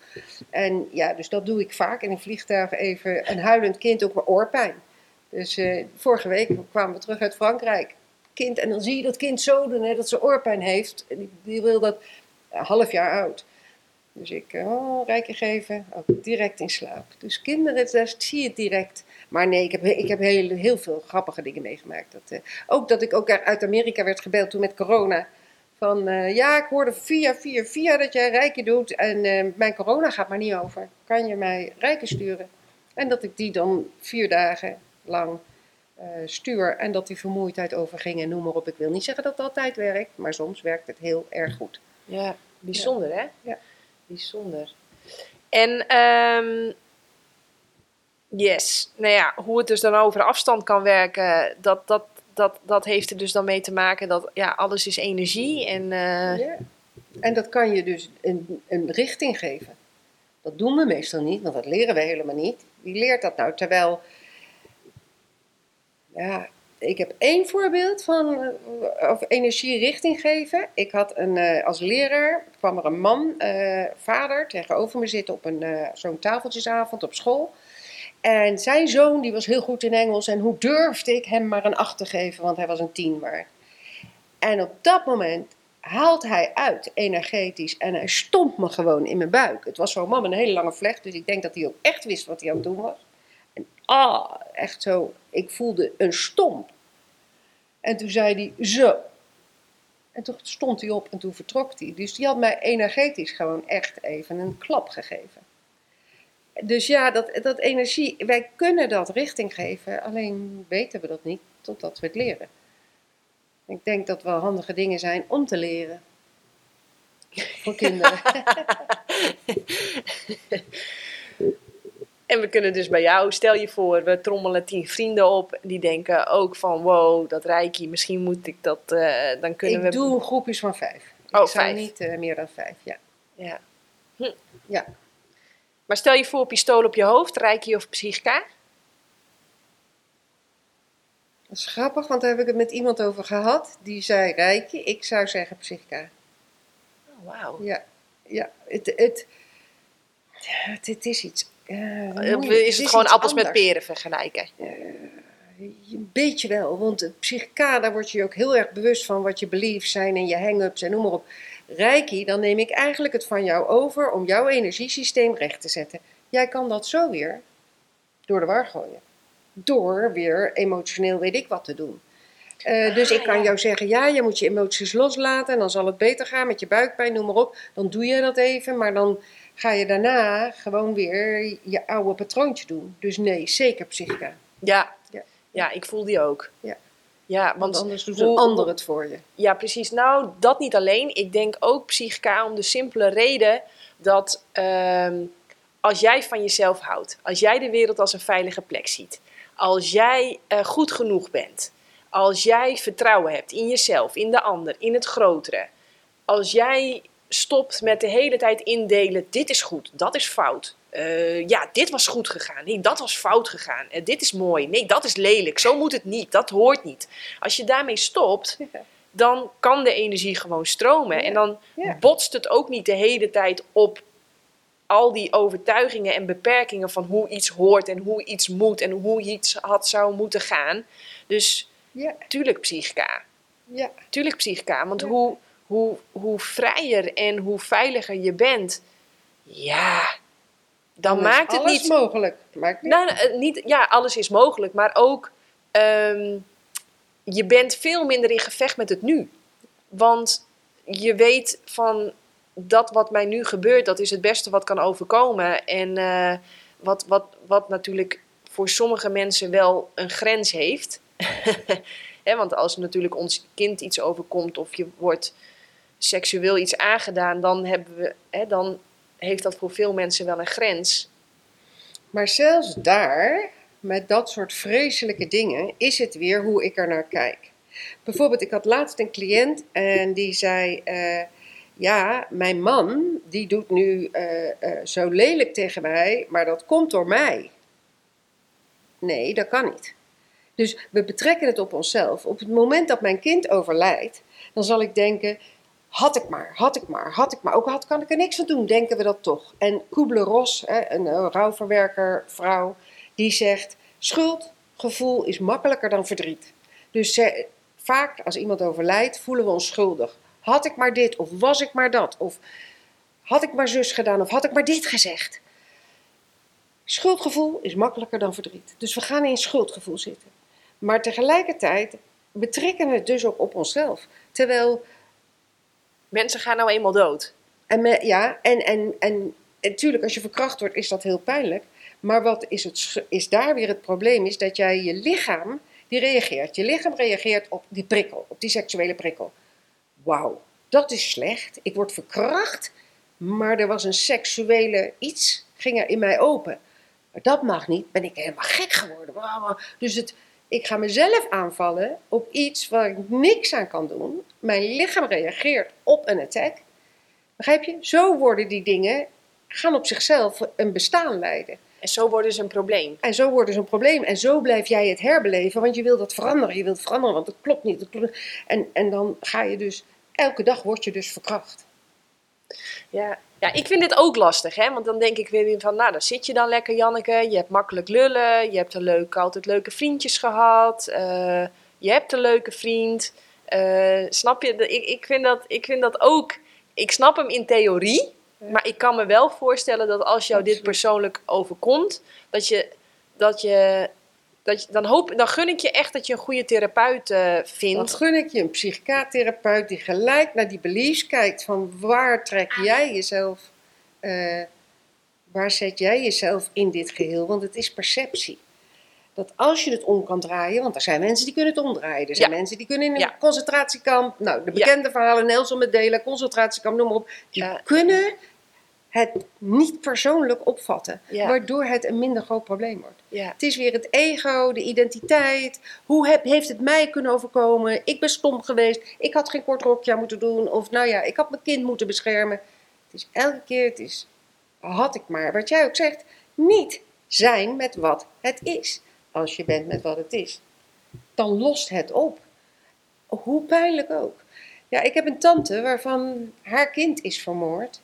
En ja, dus dat doe ik vaak in een vliegtuig even. Een huilend kind ook met oorpijn. Dus eh, vorige week kwamen we terug uit Frankrijk. Kind, en dan zie je dat kind zo doen, hè, dat ze oorpijn heeft. En die, wil dat half jaar oud. Dus ik, oh, reiki geven, ook direct in slaap. Dus kinderen, daar zie je het direct. Maar nee, ik heb, ik heb heel, heel veel grappige dingen meegemaakt. Dat, eh, ook dat ik ook uit Amerika werd gebeld toen met corona. Van eh, ja, ik hoorde via, via, via dat jij reiki doet. En eh, mijn corona gaat maar niet over. Kan je mij reiki sturen? En dat ik die dan vier dagen lang stuur. En dat die vermoeidheid overging en noem maar op. Ik wil niet zeggen dat het altijd werkt. Maar soms werkt het heel erg goed. Ja, bijzonder hè? Ja. Bijzonder. En, ehm, yes, nou ja, hoe het dus dan over afstand kan werken, dat, dat, dat, dat heeft er dus dan mee te maken dat, ja, alles is energie en... eh. En dat kan je dus een, een richting geven. Dat doen we meestal niet, want dat leren we helemaal niet. Wie leert dat nou? Terwijl, ja, ik heb één voorbeeld van eh, of energie richting geven. Ik had een, eh, als leraar, kwam er een man, eh, vader, tegenover me zitten op een, zo'n tafeltjesavond op school. En zijn zoon, die was heel goed in Engels. En hoe durfde ik hem maar een acht te geven, want hij was een tien maar. En op dat moment haalt hij uit energetisch en hij stond me gewoon in mijn buik. Het was zo'n man met een hele lange vlecht, dus ik denk dat hij ook echt wist wat hij aan het doen was. En ah, echt zo, ik voelde een stomp. En toen zei hij zo. En toen stond hij op en toen vertrok hij. Dus die had mij energetisch gewoon echt even een klap gegeven. Dus ja, dat, dat energie, wij kunnen dat richting geven, alleen weten we dat niet totdat we het leren. Ik denk dat wel handige dingen zijn om te leren. Voor kinderen. En we kunnen dus bij jou, stel je voor, we trommelen tien vrienden op. Die denken ook van, wow, dat reiki, misschien moet ik dat, eh, dan kunnen ik we... doe groepjes van vijf. Oh, ik zou vijf. niet eh, meer dan vijf, ja. Ja. ja. Maar stel je voor, pistool op je hoofd, reiki of psychica? Dat is grappig, want daar heb ik het met iemand over gehad. Die zei Reiki, ik zou zeggen psychica. Oh, wauw. Ja, ja. Het, het, het, het is iets... eh. Of is het gewoon appels met peren vergelijken? Een beetje wel, want het psychica, daar word je ook heel erg bewust van wat je beliefs zijn en je hang-ups en noem maar op. Reiki, dan neem ik eigenlijk het van jou over om jouw energiesysteem recht te zetten. Jij kan dat zo weer. Door de war gooien. Door weer emotioneel weet ik wat te doen. Eh, dus Ah, ik kan ja. jou zeggen, ja, je moet je emoties loslaten en dan zal het beter gaan met je buikpijn, noem maar op. Dan doe je dat even, maar dan ga je daarna gewoon weer je oude patroontje doen. Dus nee, zeker psychica. Ja. Ja. ja, ik voel die ook. Ja. Ja, Want want anders doet een ander het voor je. Ja, precies. Nou, dat niet alleen. Ik denk ook psychica om de simpele reden dat ehm, als jij van jezelf houdt, als jij de wereld als een veilige plek ziet, als jij eh, goed genoeg bent, als jij vertrouwen hebt in jezelf, in de ander, in het grotere, als jij stopt met de hele tijd indelen, dit is goed, dat is fout. Eh, ja, dit was goed gegaan. Nee, dat was fout gegaan. Eh, dit is mooi. Nee, dat is lelijk. Zo moet het niet. Dat hoort niet. Als je daarmee stopt, dan kan de energie gewoon stromen. Ja, En dan ja. botst het ook niet de hele tijd op al die overtuigingen en beperkingen van hoe iets hoort en hoe iets moet en hoe iets had zou moeten gaan. Dus Ja, tuurlijk psychica. ja. Tuurlijk psychica. Want hoe, hoe, hoe vrijer en hoe veiliger je bent, ja, dan, maakt het alles niet mogelijk. Maakt niet nou, eh, niet, ja, alles is mogelijk, maar ook ehm, je bent veel minder in gevecht met het nu. Want je weet van dat wat mij nu gebeurt, dat is het beste wat kan overkomen. En eh, wat, wat, wat natuurlijk voor sommige mensen wel een grens heeft. Want als natuurlijk ons kind iets overkomt of je wordt seksueel iets aangedaan, dan, hebben we, hè, dan heeft dat voor veel mensen wel een grens. Maar zelfs daar, met dat soort vreselijke dingen, is het weer hoe ik er naar kijk. Bijvoorbeeld, ik had laatst een cliënt en die zei: eh, Ja, mijn man die doet nu eh, eh, zo lelijk tegen mij, maar dat komt door mij. Nee, dat kan niet. Dus we betrekken het op onszelf. Op het moment dat mijn kind overlijdt, dan zal ik denken: had ik maar, had ik maar, had ik maar. Ook had, kan ik er niks aan doen, denken we dat toch. En Kubler-Ross, een eh, rouwverwerker, vrouw, die zegt: schuldgevoel is makkelijker dan verdriet. Dus vaak als iemand overlijdt, voelen we ons schuldig. Had ik maar dit, of was ik maar dat, of had ik maar zus gedaan, of had ik maar dit gezegd. Schuldgevoel is makkelijker dan verdriet. Dus we gaan in schuldgevoel zitten. Maar tegelijkertijd betrekken we het dus ook op onszelf. Terwijl Mensen gaan nou eenmaal dood. En, ja, en, en, en natuurlijk, als je verkracht wordt, is dat heel pijnlijk. Maar wat is, het, is daar weer het probleem? Is dat jij je lichaam, die reageert. Je lichaam reageert op die prikkel, op die seksuele prikkel. Wauw, dat is slecht. Ik word verkracht, maar er was een seksuele iets, ging er in mij open. Maar dat mag niet, ben ik helemaal gek geworden. Dus het, ik ga mezelf aanvallen op iets waar ik niks aan kan doen. Mijn lichaam reageert op een attack. Begrijp je? Zo worden die dingen, gaan op zichzelf een bestaan leiden. En zo worden ze een probleem. En zo wordt dus een probleem. En zo blijf jij het herbeleven, want je wil dat veranderen. Je wilt veranderen, want het klopt niet. Het klopt niet. En, en dan ga je dus, elke dag word je dus verkracht. Ja. ja, ik vind dit ook lastig, hè? want dan denk ik weer van, nou, daar zit je dan lekker, Janneke. Je hebt makkelijk lullen, je hebt een leuke, altijd leuke vriendjes gehad, eh, je hebt een leuke vriend. Eh, snap je? Ik, ik, vind dat, ik vind dat ook, ik snap hem in theorie, maar ik kan me wel voorstellen dat als jou dit persoonlijk overkomt, dat je, dat je, dat dan, hoop, dan gun ik je echt dat je een goede therapeut eh, Dan vindt. gun ik je een psychiatherapeut die gelijk naar die beliefs kijkt van waar trek jij jezelf, eh, waar zet jij jezelf in dit geheel? Want het is perceptie. Dat als je het om kan draaien, want er zijn mensen die kunnen het omdraaien. Er zijn Ja. mensen die kunnen in een Ja. concentratiekamp, nou de Ja. bekende verhalen, Nelson Mandela, concentratiekamp, noem maar op. Die kunnen het niet persoonlijk opvatten, Ja. waardoor het een minder groot probleem wordt. Ja. Het is weer het ego, de identiteit. Hoe heb, heeft het mij kunnen overkomen? Ik ben stom geweest. Ik had geen kort rokje aan moeten doen. Of nou ja, ik had mijn kind moeten beschermen. Het is elke keer, het is, had ik maar, wat jij ook zegt, niet zijn met wat het is. Als je bent met wat het is. Dan lost het op. Hoe pijnlijk ook. Ja, ik heb een tante waarvan haar kind is vermoord.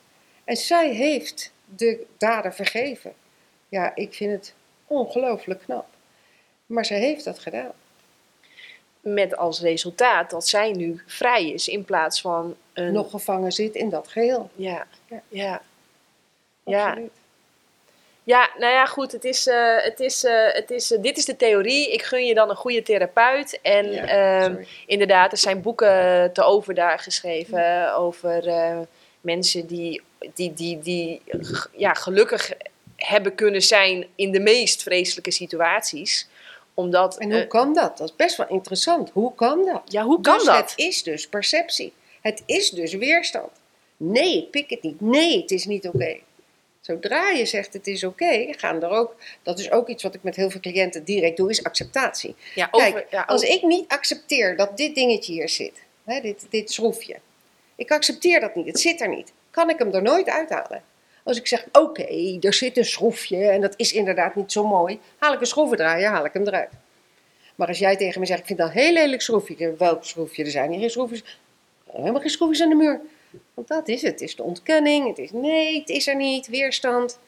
En zij heeft de dader vergeven. Ja, ik vind het ongelooflijk knap. Maar zij heeft dat gedaan. Met als resultaat dat zij nu vrij is in plaats van een. Nog gevangen zit in dat geheel. Ja, Ja. ja. Ja. Absoluut. Ja, nou ja, goed. Het is, eh, het is, eh, het is, eh, dit is de theorie. Ik gun je dan een goede therapeut. En Ja, inderdaad, er zijn boeken te over daar geschreven over mensen die, die, die, die ja, gelukkig hebben kunnen zijn in de meest vreselijke situaties. Omdat, En hoe eh, kan dat? Dat is best wel interessant. Hoe kan dat? ja, hoe kan dus dat? het is dus perceptie. Het is dus weerstand. Nee, ik pik het niet. Nee, het is niet oké. Zodra je zegt het is oké, gaan er ook... Dat is ook iets wat ik met heel veel cliënten direct doe, is acceptatie. Ja, Kijk, ja, Als ik niet accepteer dat dit dingetje hier zit, hè, dit, dit schroefje. Ik accepteer dat niet, het zit er niet. Kan ik hem er nooit uithalen. Als ik zeg, oké, er zit een schroefje en dat is inderdaad niet zo mooi. Haal ik een schroevendraaier, haal ik hem eruit. Maar als jij tegen me zegt, ik vind dat een heel lelijk schroefje. Welk schroefje? Er zijn hier geen schroefjes. Helemaal geen schroefjes aan de muur. Want dat is het. Het is de ontkenning. Het is nee, het is er niet. Weerstand.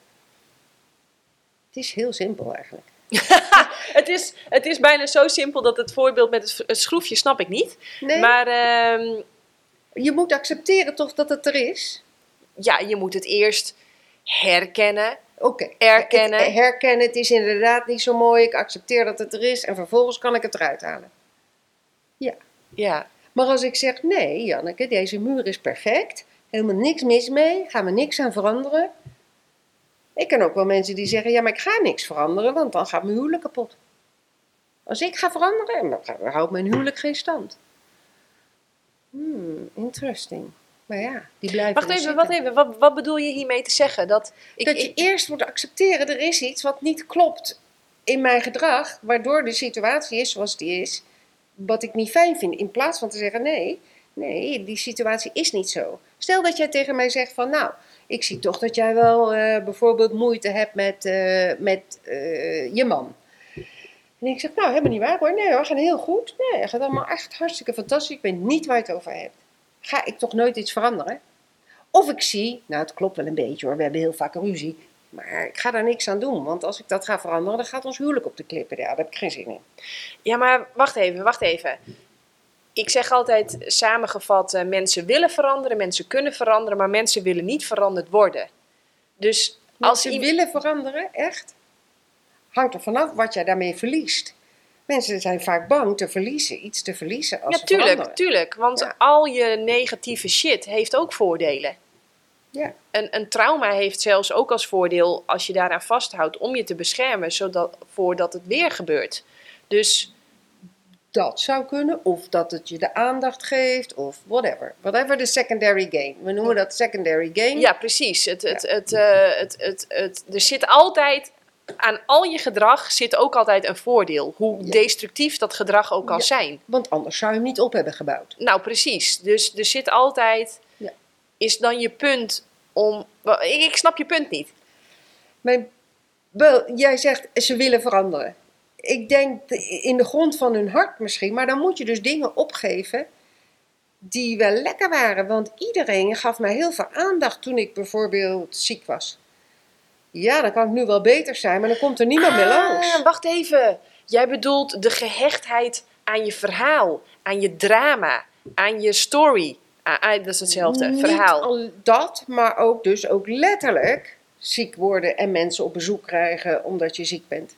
Het is heel simpel eigenlijk. het, is, het is bijna zo simpel dat het voorbeeld met het, schroefje snap ik niet. Nee, Maar ehm, je moet accepteren toch dat het er is. Ja, je moet het eerst herkennen. Oké. Erkennen. Het- herkennen, het is inderdaad niet zo mooi. Ik accepteer dat het er is. En vervolgens kan ik het eruit halen. Ja, Maar als ik zeg, nee Janneke, deze muur is perfect. Helemaal niks mis mee. Gaan we niks aan veranderen. Ik ken ook wel mensen die zeggen, ja maar ik ga niks veranderen. Want dan gaat mijn huwelijk kapot. Als ik ga veranderen, dan houdt mijn huwelijk geen stand. Hmm, interesting. Maar ja, die blijven wacht even, wacht even. Wat, wat bedoel je hiermee te zeggen? Dat, ik, dat je ik- eerst moet accepteren, er is iets wat niet klopt in mijn gedrag, waardoor de situatie is zoals die is, wat ik niet fijn vind. In plaats van te zeggen, nee, nee, die situatie is niet zo. Stel dat jij tegen mij zegt van, nou, ik zie toch dat jij wel eh, bijvoorbeeld moeite hebt met, eh, met eh, je man. En ik zeg, nou, helemaal niet waar hoor. Nee hoor, gaat heel goed. Nee, het gaat allemaal echt hartstikke fantastisch. Ik weet niet waar je het over hebt. Ga ik toch nooit iets veranderen? Of ik zie, nou het klopt wel een beetje hoor, we hebben heel vaak ruzie. Maar ik ga daar niks aan doen, want als ik dat ga veranderen, dan gaat ons huwelijk op de klippen. Ja, daar heb ik geen zin in. ja, maar wacht even, wacht even. Ik zeg altijd samengevat, eh, mensen willen veranderen, mensen kunnen veranderen, maar mensen willen niet veranderd worden. Dus als Als ze willen veranderen, echt, hangt er vanaf wat jij daarmee verliest. Mensen zijn vaak bang te verliezen, iets te verliezen als Ja, tuurlijk, veranderen. tuurlijk. Want Ja. al je negatieve shit heeft ook voordelen. Ja. Een, een trauma heeft zelfs ook als voordeel, als je daaraan vasthoudt, om je te beschermen zodat, voordat het weer gebeurt. Dus Dat zou kunnen, of dat het je de aandacht geeft, of whatever. Whatever the secondary gain. We noemen dat secondary gain. ja, precies. Het, het, het, eh, het, het, het, er zit altijd, aan al je gedrag zit ook altijd een voordeel. Hoe Ja. destructief dat gedrag ook kan Ja. zijn. Want anders zou je hem niet op hebben gebouwd. Nou, precies. Dus er zit altijd, Ja. is dan je punt om, ik, ik snap je punt niet. Mijn, wel, jij zegt ze willen veranderen. Ik denk de- in de grond van hun hart misschien, maar dan moet je dus dingen opgeven die wel lekker waren. Want iedereen gaf mij heel veel aandacht toen ik bijvoorbeeld ziek was. Ja, dan kan ik nu wel beter zijn, maar dan komt er niemand meer langs. Ah, wacht even. Jij bedoelt de gehechtheid aan je verhaal, aan je drama, aan je story. Ah, ah, dat is hetzelfde, Niet verhaal. al dat, maar ook dus ook letterlijk ziek worden en mensen op bezoek krijgen omdat je ziek bent.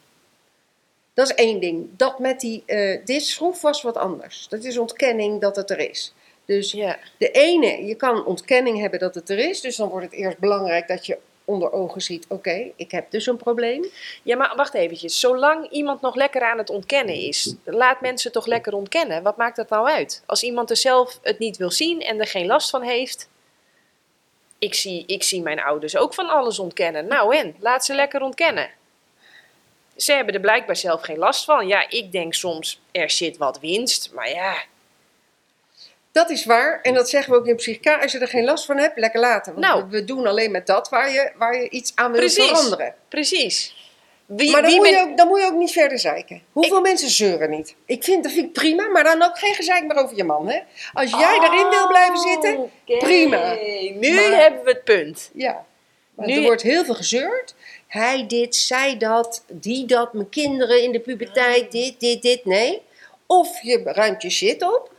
Dat is één ding. Dat met die, eh, dit schroef was wat anders. Dat is ontkenning dat het er is. Dus Ja. de ene, je kan ontkenning hebben dat het er is. Dus dan wordt het eerst belangrijk dat je onder ogen ziet, oké, ik heb dus een probleem. ja, maar wacht eventjes. Zolang iemand nog lekker aan het ontkennen is, laat mensen toch lekker ontkennen. Wat maakt dat nou uit? Als iemand er zelf het niet wil zien en er geen last van heeft. Ik zie, ik zie mijn ouders ook van alles ontkennen. Nou en, laat ze lekker ontkennen. Ze hebben er blijkbaar zelf geen last van. Ja, ik denk soms, er zit wat winst. Maar ja, Dat is waar. En dat zeggen we ook in psychica. Als je er geen last van hebt, lekker laten. Want Nou. we, doen alleen met dat waar je, waar je iets aan wil veranderen. precies. Wie, Maar dan wie moet, je ook, dan moet je ook niet verder zeiken. Hoeveel mensen zeuren niet? Ik vind, dat vind ik prima, maar dan ook geen gezeik meer over je man. Hè? Als jij erin wil blijven zitten, Oké, prima. Nu Maar- hebben we het punt. ja. Maar Nu- er wordt heel veel gezeurd. Hij dit, zij dat, die dat, mijn kinderen in de puberteit, dit, dit, dit. Nee. Of je ruimt je shit op.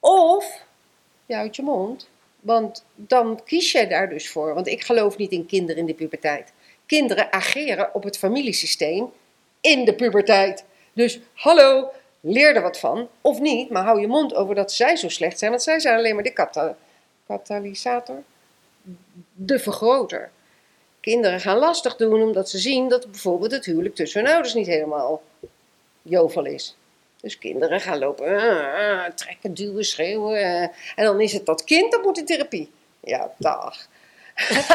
Of je houdt je mond. Want dan kies jij daar dus voor. Want ik geloof niet in kinderen in de puberteit. kinderen ageren op het familiesysteem in de puberteit. Dus hallo, leer er wat van. Of niet, maar hou je mond over dat zij zo slecht zijn. Want zij zijn alleen maar de kata katalysator. De vergroter. Kinderen gaan lastig doen omdat ze zien dat bijvoorbeeld het huwelijk tussen hun ouders niet helemaal jovel is. Dus kinderen gaan lopen, ah, ah, trekken, duwen, schreeuwen. eh, en dan is het dat kind dat moet in therapie. Ja, dag.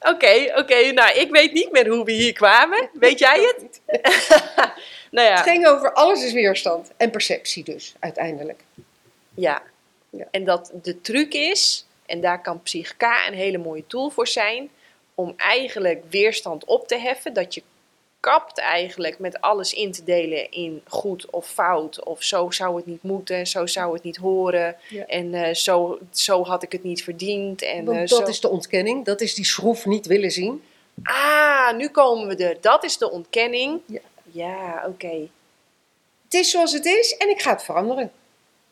Oké, oké. Nou, ik weet niet meer hoe we hier kwamen. Weet jij het? nou ja. Het ging over alles is weerstand. En perceptie dus, uiteindelijk. Ja. Ja. En dat de truc is, en daar kan Psychica een hele mooie tool voor zijn, om eigenlijk weerstand op te heffen. Dat je kapt eigenlijk met alles in te delen in goed of fout. Of zo zou het niet moeten, zo zou het niet horen. Ja. En eh, zo, zo had ik het niet verdiend. En, Want eh, dat zo... is de ontkenning. Dat is die schroef niet willen zien. Ah, nu komen we er. Dat is de ontkenning. Ja. Ja, oké. Het is zoals het is en ik ga het veranderen.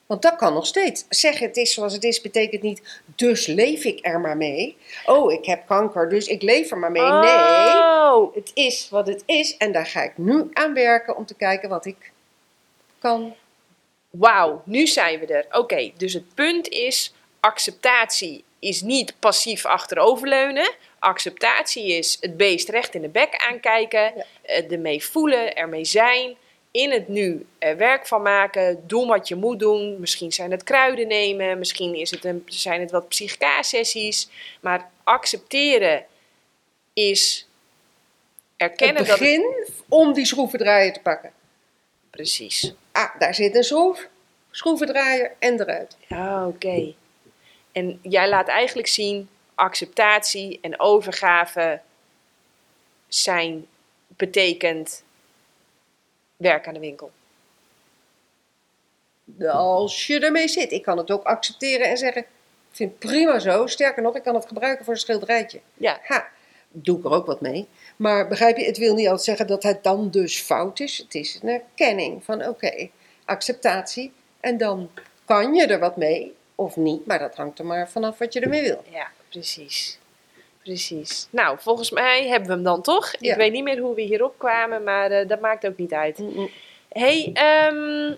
Want dat kan nog steeds. Zeggen het is zoals het is betekent niet, dus leef ik er maar mee. Oh, ik heb kanker, dus ik leef er maar mee. Nee, Oh, het is wat het is en daar ga ik nu aan werken om te kijken wat ik kan. wauw, nu zijn we er. Oké, dus het punt is, acceptatie is niet passief achteroverleunen. Acceptatie is het beest recht in de bek aankijken, Ja. eh, ermee voelen, ermee zijn, in het nu er werk van maken, doen wat je moet doen. Misschien zijn het kruiden nemen, misschien is het een, zijn het wat psychica-sessies. Maar accepteren is erkennen het dat het... begin om die schroevendraaier te pakken. Precies. Ah, daar zit een schroef, schroevendraaier en eruit. Ja, oké. En jij laat eigenlijk zien, acceptatie en overgave zijn, betekent werk aan de winkel. Als je ermee zit. Ik kan het ook accepteren en zeggen, ik vind het prima zo. Sterker nog, ik kan het gebruiken voor een schilderijtje. Ja, Ha, doe ik er ook wat mee. Maar begrijp je, het wil niet altijd zeggen dat het dan dus fout is. Het is een erkenning van oké, acceptatie. En dan kan je er wat mee of niet. Maar dat hangt er maar vanaf wat je ermee wil. ja, precies. Precies. Nou, volgens mij hebben we hem dan toch. Ja. Ik weet niet meer hoe we hierop kwamen, maar eh, dat maakt ook niet uit. hey, ehm,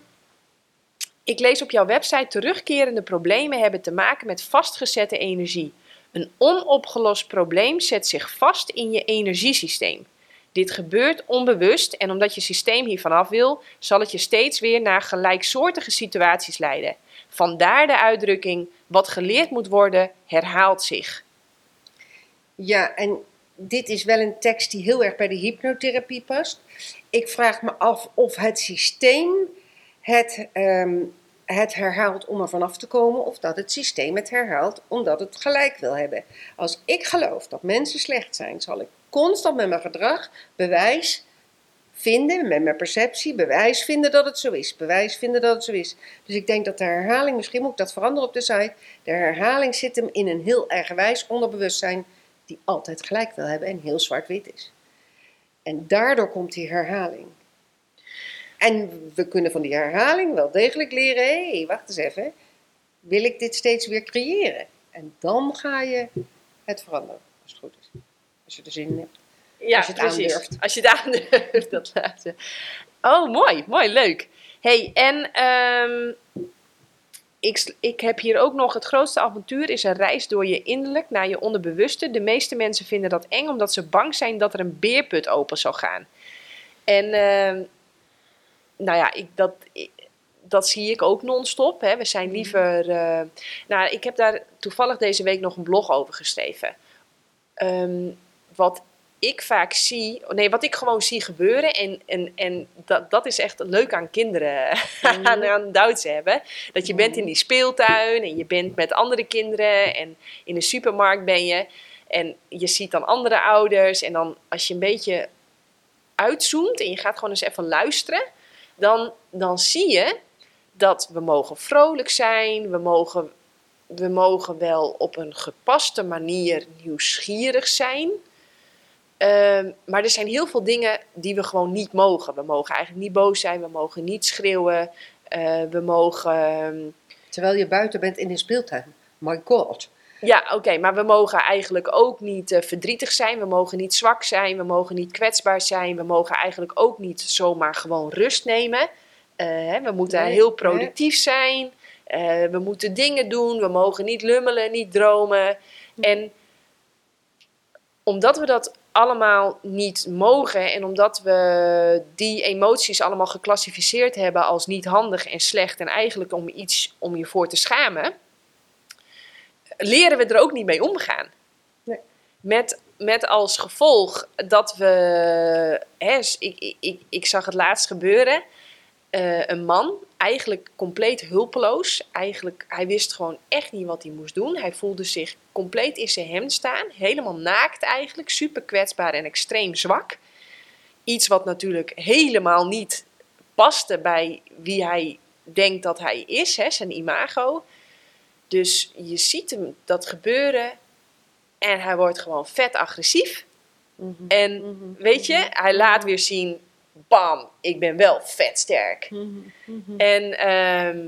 ik lees op jouw website terugkerende problemen hebben te maken met vastgezette energie. Een onopgelost probleem zet zich vast in je energiesysteem. Dit gebeurt onbewust en omdat je systeem hiervan af wil, zal het je steeds weer naar gelijksoortige situaties leiden. Vandaar de uitdrukking: wat geleerd moet worden, herhaalt zich. Ja, en dit is wel een tekst die heel erg bij de hypnotherapie past. Ik vraag me af of het systeem het, ehm, het herhaalt om er vanaf te komen, of dat het systeem het herhaalt omdat het gelijk wil hebben. Als ik geloof dat mensen slecht zijn, zal ik constant met mijn gedrag bewijs vinden, met mijn perceptie, bewijs vinden dat het zo is. Bewijs vinden dat het zo is. Dus ik denk dat de herhaling, misschien moet ik dat veranderen op de site, de herhaling zit hem in een heel eigenwijs onderbewustzijn die altijd gelijk wil hebben en heel zwart-wit is. En daardoor komt die herhaling. En we kunnen van die herhaling wel degelijk leren, hé, hey, wacht eens even, wil ik dit steeds weer creëren? En dan ga je het veranderen, als het goed is. Als je er zin in hebt. Ja, Als je het precies. aandurft. Als je het aandurft, dat laatste. Oh, mooi, mooi, leuk. hey, en ehm, ik, ik heb hier ook nog het grootste avontuur is een reis door je innerlijk naar je onderbewuste. De meeste mensen vinden dat eng omdat ze bang zijn dat er een beerput open zal gaan. En ehm, nou ja, ik, dat, ik- dat zie ik ook non-stop. Hè. We zijn liever. eh, nou, ik heb daar toevallig deze week nog een blog over geschreven. Ehm, wat ik vaak zie, nee, wat ik gewoon zie gebeuren, en, en, en dat, dat is echt leuk aan kinderen, aan, aan Duits hebben. Dat je bent in die speeltuin en je bent met andere kinderen en in de supermarkt ben je. En je ziet dan andere ouders en dan als je een beetje uitzoomt en je gaat gewoon eens even luisteren, dan, dan zie je dat we mogen vrolijk zijn, we mogen, we mogen wel op een gepaste manier nieuwsgierig zijn. Ehm, maar er zijn heel veel dingen die we gewoon niet mogen. We mogen eigenlijk niet boos zijn, we mogen niet schreeuwen, eh, we mogen. ehm, Terwijl je buiten bent in een speeltuin. My god. Ja, oké, maar we mogen eigenlijk ook niet eh, verdrietig zijn. We mogen niet zwak zijn. We mogen niet kwetsbaar zijn. We mogen eigenlijk ook niet zomaar gewoon rust nemen. Eh, hè, we moeten Nee, heel productief zijn. We moeten dingen doen. We mogen niet lummelen, niet dromen. En omdat we dat allemaal niet mogen en omdat we die emoties allemaal geclassificeerd hebben als niet handig en slecht en eigenlijk om iets om je voor te schamen, leren we er ook niet mee omgaan. Nee. Met, met als gevolg dat we, hè, ik, ik, ik, ik zag het laatst gebeuren, eh, een man, eigenlijk compleet hulpeloos. Eigenlijk, hij wist gewoon echt niet wat hij moest doen. Hij voelde zich compleet in zijn hemd staan. Helemaal naakt eigenlijk. Super kwetsbaar en extreem zwak. Iets wat natuurlijk helemaal niet paste bij wie hij denkt dat hij is, hè, zijn imago. Dus je ziet hem dat gebeuren en hij wordt gewoon vet agressief. Mhm. En Mhm. weet je, hij laat weer zien, bam, ik ben wel vet sterk. Mhm. Mhm. En ehm,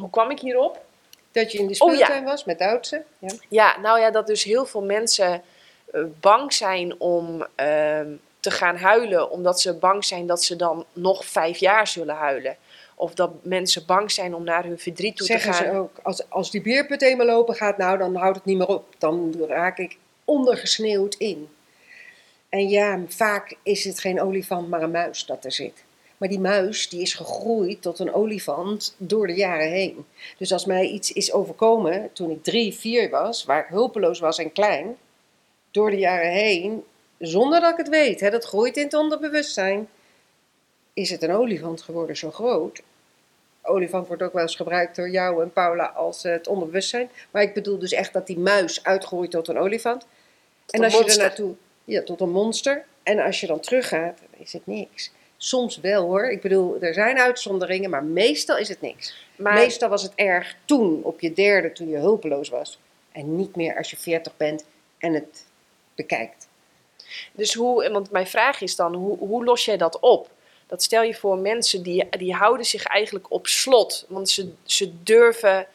hoe kwam ik hierop? Dat je in de Oh, ja. speeltuin was met Oudse. Ja. Ja, nou ja, dat dus heel veel mensen eh, bang zijn om ehm, te gaan huilen, omdat ze bang zijn dat ze dan nog vijf jaar zullen huilen. Of dat mensen bang zijn om naar hun verdriet toe Zeggen te gaan. ze ook, als, als die beerput eenmaal lopen gaat, nou dan houdt het niet meer op. Dan raak ik ondergesneeuwd in. En ja, vaak is het geen olifant, maar een muis dat er zit. Maar die muis die is gegroeid tot een olifant door de jaren heen. Dus als mij iets is overkomen toen ik drie, vier was, waar ik hulpeloos was en klein, door de jaren heen, zonder dat ik het weet, hè, dat groeit in het onderbewustzijn, is het een olifant geworden zo groot. Olifant wordt ook wel eens gebruikt door jou en Paula als eh, het onderbewustzijn. Maar ik bedoel dus echt dat die muis uitgroeit tot een olifant. en als je er naartoe, ja, tot een monster. En als je dan teruggaat, dan is het niks. Soms wel hoor. Ik bedoel, er zijn uitzonderingen, maar meestal is het niks. Maar Meestal was het erg toen, op je derde, toen je hulpeloos was. En niet meer als je veertig bent en het bekijkt. Dus hoe, want mijn vraag is dan, hoe, hoe los jij dat op? Dat stel je voor mensen die, die houden zich eigenlijk op slot. Want ze, ze durven.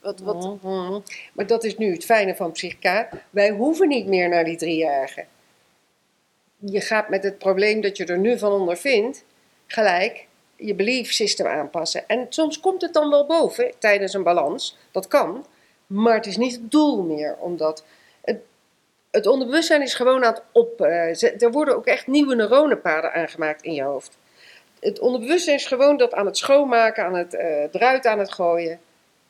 Wat, wat, Mhm. Maar dat is nu het fijne van Psychica. Wij hoeven niet meer naar die driejarigen. Je gaat met het probleem dat je er nu van ondervindt, gelijk je belief system aanpassen. En soms komt het dan wel boven tijdens een balans. Dat kan. Maar het is niet het doel meer. Omdat het, het onderbewustzijn is gewoon aan het op... eh, er worden ook echt nieuwe neuronenpaden aangemaakt in je hoofd. Het onderbewustzijn is gewoon dat aan het schoonmaken, aan het eruit aan het gooien.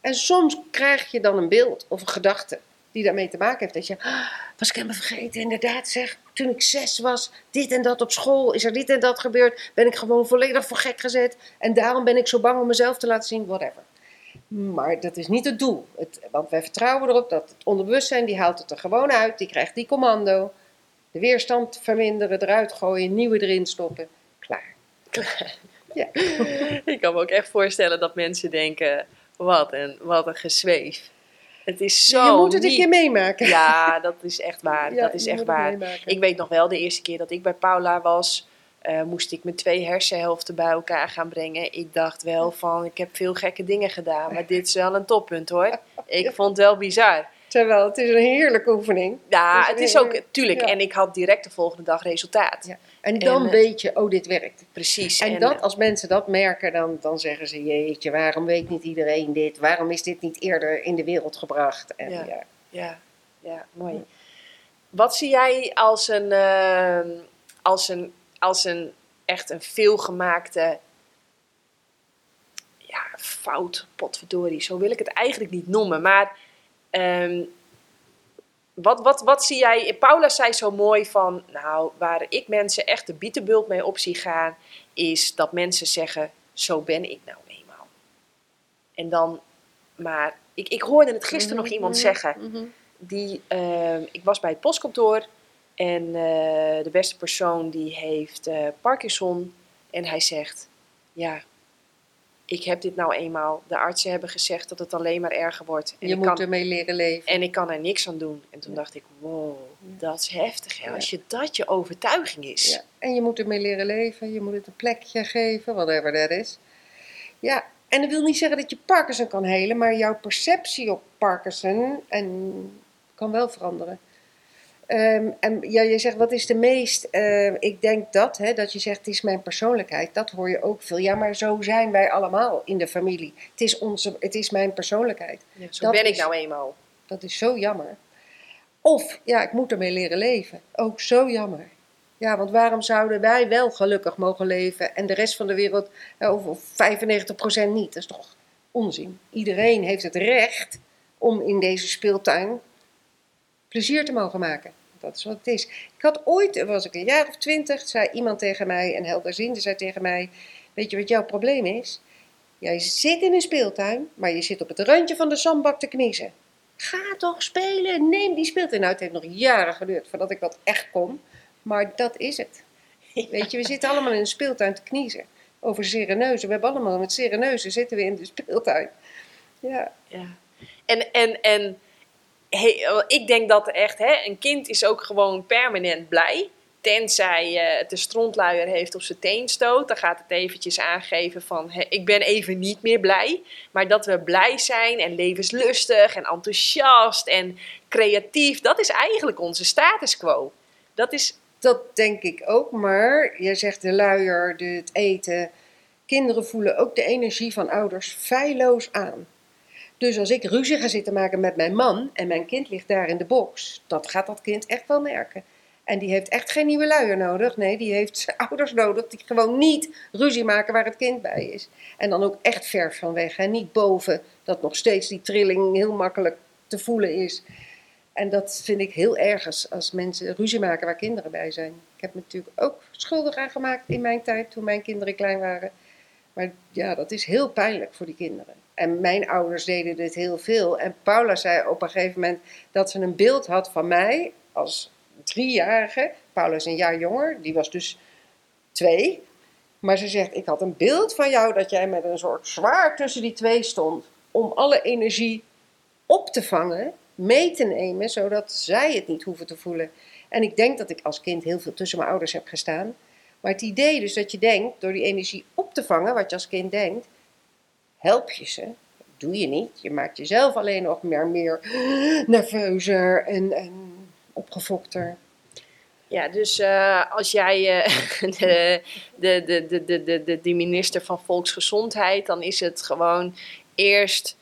En soms krijg je dan een beeld of een gedachte die daarmee te maken heeft. Dat je, "Ah, was ik helemaal vergeten, inderdaad zeg, toen ik zes was, dit en dat op school, is er dit en dat gebeurd, ben ik gewoon volledig voor gek gezet. En daarom ben ik zo bang om mezelf te laten zien, whatever. Maar dat is niet het doel. Het, want wij vertrouwen erop dat het onderbewustzijn, die haalt het er gewoon uit, die krijgt die commando. De weerstand verminderen, eruit gooien, nieuwe erin stoppen. Klaar. Ja. ik kan me ook echt voorstellen dat mensen denken: wat een, wat een gezweef. Het is zo. je moet het een keer meemaken. Ja, dat is echt waar. Ja, dat is echt waar. Ik weet nog wel, de eerste keer dat ik bij Paula was, eh, moest ik mijn twee hersenhelften bij elkaar gaan brengen. Ik dacht wel van, ik heb veel gekke dingen gedaan, maar dit is wel een toppunt hoor. Ik vond het wel bizar. Terwijl het is een heerlijke oefening. Ja, het is ook, tuurlijk. ja. En ik had direct de volgende dag resultaat. Ja. En dan En, weet je, oh, dit werkt. Precies. En, dat, als mensen dat merken, dan, dan zeggen ze: Jeetje, waarom weet niet iedereen dit? Waarom is dit niet eerder in de wereld gebracht? En, Ja. ja. Ja, ja, mooi. Wat zie jij als een, eh, als een, als een echt een veelgemaakte ja, fout, potverdorie, zo wil ik het eigenlijk niet noemen. Maar ehm, wat, wat, wat zie jij, Paula zei zo mooi van, nou, waar ik mensen echt de bietenbult mee op zie gaan, is dat mensen zeggen, zo ben ik nou eenmaal. En dan, maar, ik, ik hoorde het gisteren nog iemand zeggen, Mhm. die, ehm, ik was bij het postkantoor en eh, de beste persoon die heeft eh, Parkinson en hij zegt, ja, ik heb dit nou eenmaal. De artsen hebben gezegd dat het alleen maar erger wordt. En, Je ik, moet kan, ermee leren leven. en ik kan er niks aan doen. En toen dacht ik, wow, dat is heftig. Hè? Als je dat je overtuiging is. Ja. En je moet ermee leren leven. Je moet het een plekje geven, whatever dat is. Ja, En dat wil niet zeggen dat je Parkinson kan helen, maar jouw perceptie op Parkinson en, kan wel veranderen. Ehm, en ja, je zegt, wat is de meest... eh, ik denk dat, hè, dat je zegt, het is mijn persoonlijkheid. Dat hoor je ook veel. Ja, maar zo zijn wij allemaal in de familie. Het is, onze, het is mijn persoonlijkheid. Zo Dat ben ik nou eenmaal. Dat is zo jammer. Of, ja, ik moet ermee leren leven. Ook zo jammer. Ja, want waarom zouden wij wel gelukkig mogen leven en de rest van de wereld, of, of 95% niet? Dat is toch onzin. Iedereen heeft het recht om in deze speeltuin plezier te mogen maken. Dat is wat het is. Ik had ooit, was ik een jaar of twintig, zei iemand tegen mij, en helderziende zei tegen mij, weet je wat jouw probleem is? Jij zit in een speeltuin, maar je zit op het randje van de zandbak te kniezen. Ga toch spelen, neem die speeltuin. Nou, het heeft nog jaren geduurd voordat ik dat echt kon, maar dat is het. Weet je, we zitten allemaal in een speeltuin te kniezen. Over sereneuzen. We hebben allemaal met sereneuzen zitten we in de speeltuin. Ja, Ja. En, en, en ik denk dat echt, hè, een kind is ook gewoon permanent blij. Tenzij eh, het een strontluier heeft of zijn teen stoot. Dan gaat het eventjes aangeven van ik ben even niet meer blij. Maar dat we blij zijn en levenslustig en enthousiast en creatief. Dat is eigenlijk onze status quo. Dat is, dat denk ik ook. Maar je zegt de luier, het eten. Kinderen voelen ook de energie van ouders feilloos aan. Dus als ik ruzie ga zitten maken met mijn man en mijn kind ligt daar in de box, dat gaat dat kind echt wel merken. En die heeft echt geen nieuwe luier nodig. Nee, die heeft ouders nodig die gewoon niet ruzie maken waar het kind bij is. En dan ook echt ver van weg. En niet boven, dat nog steeds die trilling heel makkelijk te voelen is. En dat vind ik heel erg als, als mensen ruzie maken waar kinderen bij zijn. Ik heb me natuurlijk ook schuldig aan gemaakt in mijn tijd toen mijn kinderen klein waren. Maar ja, dat is heel pijnlijk voor die kinderen. En mijn ouders deden dit heel veel. En Paula zei op een gegeven moment dat ze een beeld had van mij als driejarige. Paula is een jaar jonger, die was dus twee. Maar ze zegt, ik had een beeld van jou dat jij met een soort zwaard tussen die twee stond. Om alle energie op te vangen, mee te nemen, zodat zij het niet hoeven te voelen. En ik denk dat ik als kind heel veel tussen mijn ouders heb gestaan. Maar het idee dus dat je denkt, door die energie op te vangen, wat je als kind denkt, help je ze. Doe je niet. Je maakt jezelf alleen nog meer, meer nerveuzer en, en opgefokter. Ja, dus eh, als jij uh, de, de, de, de, de, de, minister van Volksgezondheid, dan is het gewoon eerst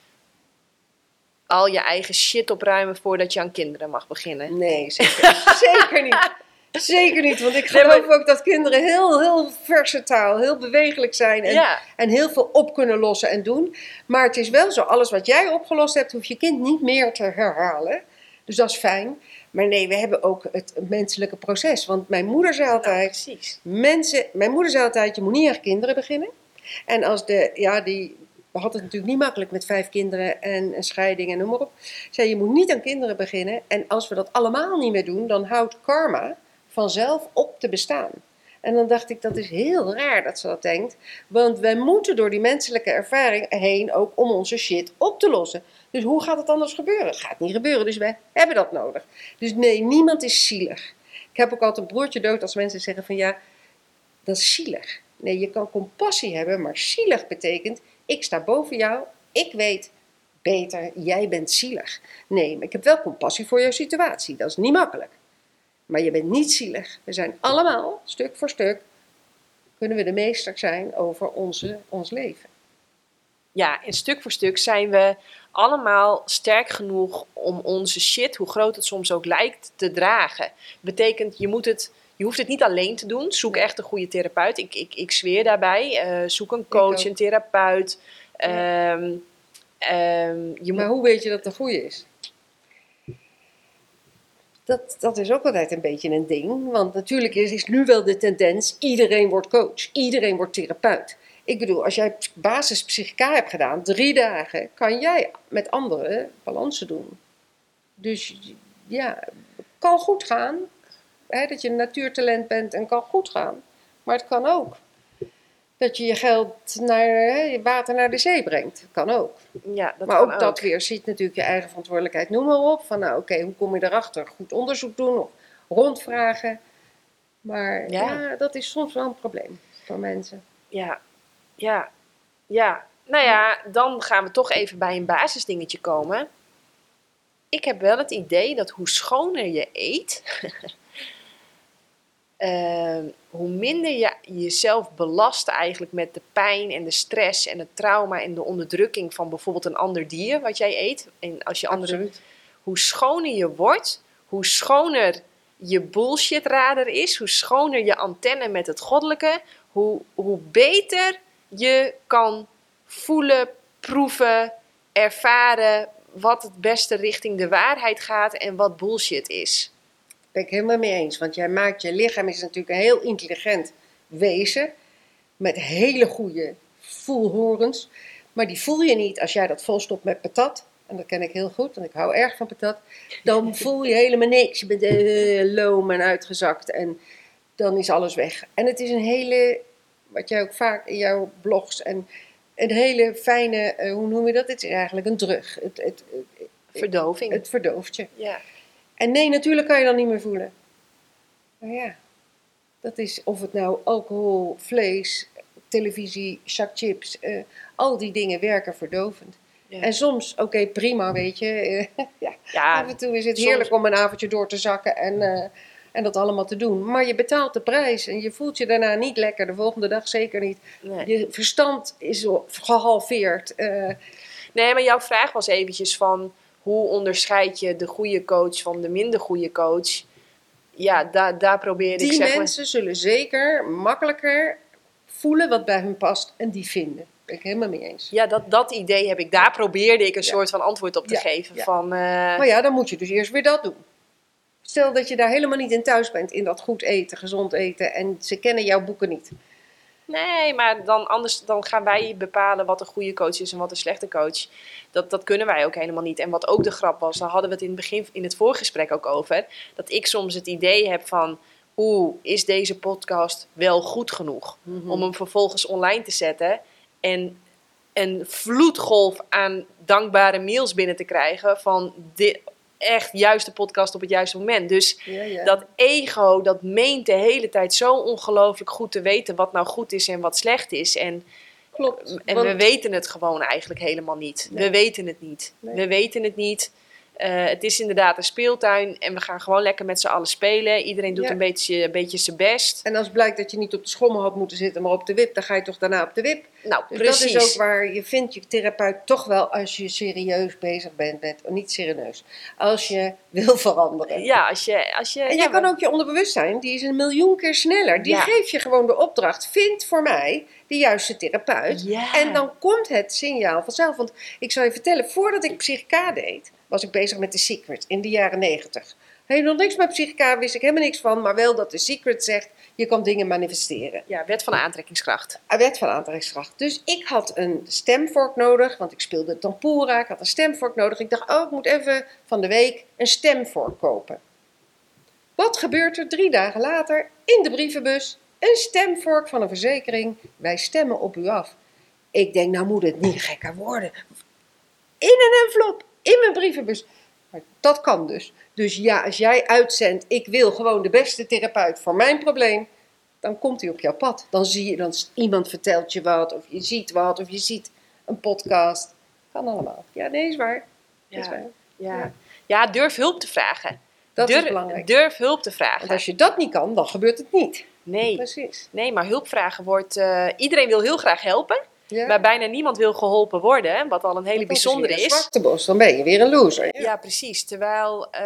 al je eigen shit opruimen voordat je aan kinderen mag beginnen. Nee, zeker niet. Zeker niet, want ik Nee, geloof maar- ook dat kinderen heel, heel versatile, heel bewegelijk zijn en, Ja, en heel veel op kunnen lossen en doen. Maar het is wel zo, alles wat jij opgelost hebt, hoeft je kind niet meer te herhalen. Dus dat is fijn. Maar nee, we hebben ook het menselijke proces. Want mijn moeder zei nou, altijd, precies. mensen, mijn moeder zei altijd, je moet niet aan kinderen beginnen. En als de, ja, die had het natuurlijk niet makkelijk met vijf kinderen en een scheiding en noem maar op. Zei, je moet niet aan kinderen beginnen. En als we dat allemaal niet meer doen, dan houdt karma vanzelf op te bestaan. En dan dacht ik, dat is heel raar dat ze dat denkt. Want wij moeten door die menselijke ervaring heen ook om onze shit op te lossen. Dus hoe gaat het anders gebeuren? Gaat niet gebeuren, dus wij hebben dat nodig. Dus nee, niemand is zielig. Ik heb ook altijd een broertje dood als mensen zeggen van ja, dat is zielig. Nee, je kan compassie hebben, maar zielig betekent, ik sta boven jou, ik weet beter, jij bent zielig. Nee, maar ik heb wel compassie voor jouw situatie, dat is niet makkelijk. Maar je bent niet zielig. We zijn allemaal, stuk voor stuk, kunnen we de meester zijn over onze, ons leven. Ja, en stuk voor stuk zijn we allemaal sterk genoeg om onze shit, hoe groot het soms ook lijkt, te dragen. Betekent, je, moet het, je hoeft het niet alleen te doen. Zoek echt een goede therapeut. Ik, ik, ik zweer daarbij. Eh, zoek een coach, een therapeut. Ehm, ehm, je Maar moet, hoe weet je dat het een goede is? Dat, dat is ook altijd een beetje een ding. Want natuurlijk is, nu wel de tendens, iedereen wordt coach, iedereen wordt therapeut. Ik bedoel, als jij basis psychica hebt gedaan, drie dagen, kan jij met anderen balansen doen. Dus ja, kan goed gaan. Hè, dat je een natuurtalent bent en kan goed gaan. Maar het kan ook. Dat je je geld naar, je water naar de zee brengt. Kan ook. ja, dat maar kan ook, dat weer ziet natuurlijk je eigen verantwoordelijkheid. Noem maar op. Van nou, oké, hoe kom je erachter? Goed onderzoek doen of rondvragen. Maar Ja. ja. dat is soms wel een probleem voor mensen. Ja, ja, ja. Nou ja, dan gaan we toch even bij een basisdingetje komen. Ik heb wel het idee dat hoe schoner je eet, eh, hoe minder je jezelf belast eigenlijk met de pijn en de stress en het trauma en de onderdrukking van bijvoorbeeld een ander dier wat jij eet. En als je andere, Absoluut. hoe schoner je wordt, hoe schoner je bullshitradar is, hoe schoner je antenne met het goddelijke, hoe, hoe beter je kan voelen, proeven, ervaren wat het beste richting de waarheid gaat en wat bullshit is. Ben ik helemaal mee eens. Want jij maakt je lichaam is natuurlijk een heel intelligent wezen. Met hele goede voelhorens. Maar die voel je niet als jij dat volstopt met patat. En dat ken ik heel goed, want ik hou erg van patat. Dan voel je helemaal niks. Je bent eh, loom en uitgezakt. En dan is alles weg. En het is een hele, wat jij ook vaak in jouw blogs en een hele fijne, eh, hoe noem je dat? Het is eigenlijk een drug. Het, het, het, Verdoving. het verdooft je. ja. En nee, natuurlijk kan je dan niet meer voelen. Maar ja, dat is of het nou alcohol, vlees, televisie, zak chips, eh, al die dingen werken verdovend. Ja. En soms, oké, prima, weet je. eh, ja, Ja, af en toe is het soms- heerlijk om een avondje door te zakken en, eh, en dat allemaal te doen. Maar je betaalt de prijs en je voelt je daarna niet lekker, de volgende dag zeker niet. nee. Je verstand is gehalveerd. eh, nee, maar jouw vraag was eventjes van hoe onderscheid je de goede coach van de minder goede coach? Ja, daar daar probeerde ik die zeg maar. mensen zullen zeker makkelijker voelen wat bij hun past en die vinden. Ben ik helemaal mee eens. Ja, dat, dat idee heb ik. Daar probeerde ik een Ja. soort van antwoord op te Ja, geven. ja. Van, eh, Maar ja, dan moet je dus eerst weer dat doen. Stel dat je daar helemaal niet in thuis bent, in dat goed eten, gezond eten, en ze kennen jouw boeken niet. Nee, maar dan, anders, dan gaan wij bepalen wat een goede coach is en wat een slechte coach. Dat, dat kunnen wij ook helemaal niet. En wat ook de grap was, daar hadden we het in het begin in het voorgesprek ook over. Dat ik soms het idee heb van, oeh, is deze podcast wel goed genoeg? Om hem vervolgens online te zetten en een vloedgolf aan dankbare mails binnen te krijgen van dit, echt juiste podcast op het juiste moment. Dus dat ego, dat meent de hele tijd zo ongelooflijk goed te weten wat nou goed is en wat slecht is. En, klopt. en want- we weten het gewoon eigenlijk helemaal niet. Nee. We weten het niet. Nee. We weten het niet. Eh, het is inderdaad een speeltuin en we gaan gewoon lekker met z'n allen spelen. Iedereen doet Ja. een beetje, een beetje zijn best. En als blijkt dat je niet op de schommel had moeten zitten, maar op de wip, dan ga je toch daarna op de wip. Nou, Dus precies. dat is ook waar je vindt je therapeut toch wel als je serieus bezig bent met, oh, niet serieus, als je wil veranderen. Ja, als je... Als je, En ja, je kan ook je onderbewustzijn, die is een miljoen keer sneller. Die Ja. geeft je gewoon de opdracht, vind voor mij de juiste therapeut. Ja. En dan komt het signaal vanzelf. Want ik zal je vertellen, voordat ik Psychica deed, was ik bezig met The Secret in de jaren negentig. Helemaal niks met Psychica, wist ik helemaal niks van. Maar wel dat The Secret zegt, je kan dingen manifesteren. Ja, wet van aantrekkingskracht. Een wet van aantrekkingskracht. Dus ik had een stemvork nodig, want ik speelde tempura. Ik had een stemvork nodig. Ik dacht, oh, ik moet even van de week een stemvork kopen. Wat gebeurt er drie dagen later in de brievenbus? Een stemvork van een verzekering. Wij stemmen op u af. Ik denk, nou moet het niet gekker worden. In een envelop, in mijn brievenbus. Maar dat kan dus. Dus ja, als jij uitzendt, ik wil gewoon de beste therapeut voor mijn probleem, dan komt hij op jouw pad. Dan zie je, dan iemand vertelt je wat, of je ziet wat, of je ziet een podcast. Kan allemaal. Ja, nee, is waar. Ja. Is waar. Ja. Ja. ja, durf hulp te vragen. Dat durf, is belangrijk. Durf hulp te vragen. Want als je dat niet kan, dan gebeurt het niet. Nee, Precies. nee, maar hulp vragen wordt... eh, iedereen wil heel graag helpen, Ja. maar bijna niemand wil geholpen worden. Wat al een hele is bijzondere is. zwarte bos, dan ben je weer een loser. Ja, precies. Terwijl, eh,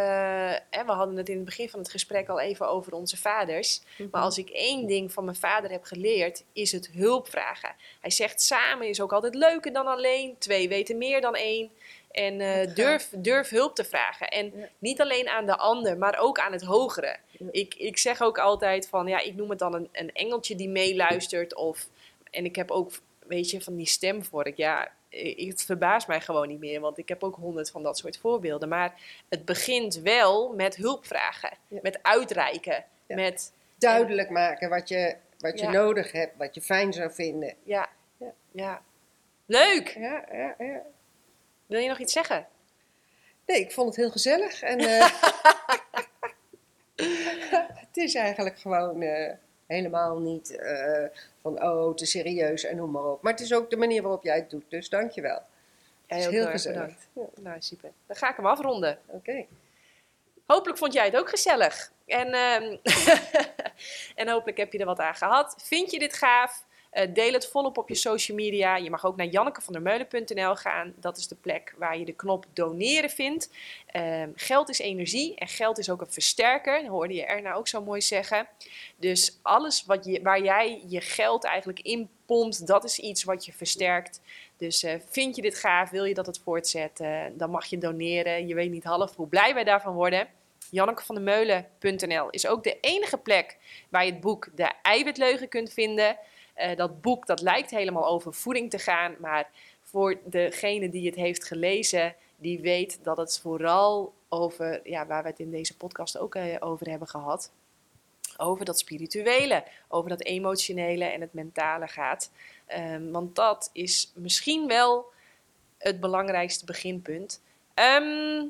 we hadden het in het begin van het gesprek al even over onze vaders. Maar als ik één ding van mijn vader heb geleerd, is het hulp vragen. Hij zegt samen is ook altijd leuker dan alleen. Twee weten meer dan één. En eh, durf, durf hulp te vragen. En Ja. niet alleen aan de ander, maar ook aan het hogere. Ja. Ik, ik zeg ook altijd van, ja, ik noem het dan een, een engeltje die meeluistert. Of, en ik heb ook, weet je, van die stemvork. Ja, ik- het verbaast mij gewoon niet meer, want ik heb ook honderd van dat soort voorbeelden. Maar het begint wel met hulp vragen, Ja. met uitreiken, Ja. met, Duidelijk maken wat je, wat je Ja. nodig hebt, wat je fijn zou vinden. ja, Ja. ja. Leuk! Ja, ja, ja. Wil je nog iets zeggen? Nee, ik vond het heel gezellig. En, eh, het is eigenlijk gewoon, eh, Helemaal niet eh, van, oh, te serieus en noem maar op. Maar het is ook de manier waarop jij het doet, dus dankjewel. Jij is ook heel heel erg bedankt. Ja, nou, super. Dan ga ik hem afronden. Oké. Hopelijk vond jij het ook gezellig. En, ehm, en hopelijk heb je er wat aan gehad. Vind je dit gaaf? Eh, deel het volop op je social media. Je mag ook naar jannekevandermeulen.nl gaan. Dat is de plek waar je de knop doneren vindt. Ehm, geld is energie en geld is ook een versterker. Dat hoorde je Erna ook zo mooi zeggen. Dus alles wat je, waar jij je geld eigenlijk in pompt, dat is iets wat je versterkt. Dus eh, vind je dit gaaf, wil je dat het voortzet, dan mag je doneren. Je weet niet half hoe blij wij daarvan worden. JannekeVanderMeulen.nl is ook de enige plek waar je het boek De Eiwitleugen kunt vinden. Eh, dat boek dat lijkt helemaal over voeding te gaan, maar voor degene die het heeft gelezen, die weet dat het vooral over, ja, waar we het in deze podcast ook eh, over hebben gehad, over dat spirituele, over dat emotionele en het mentale gaat. Ehm, want dat is misschien wel het belangrijkste beginpunt. Ehm,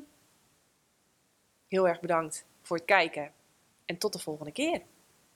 heel erg bedankt voor het kijken en tot de volgende keer.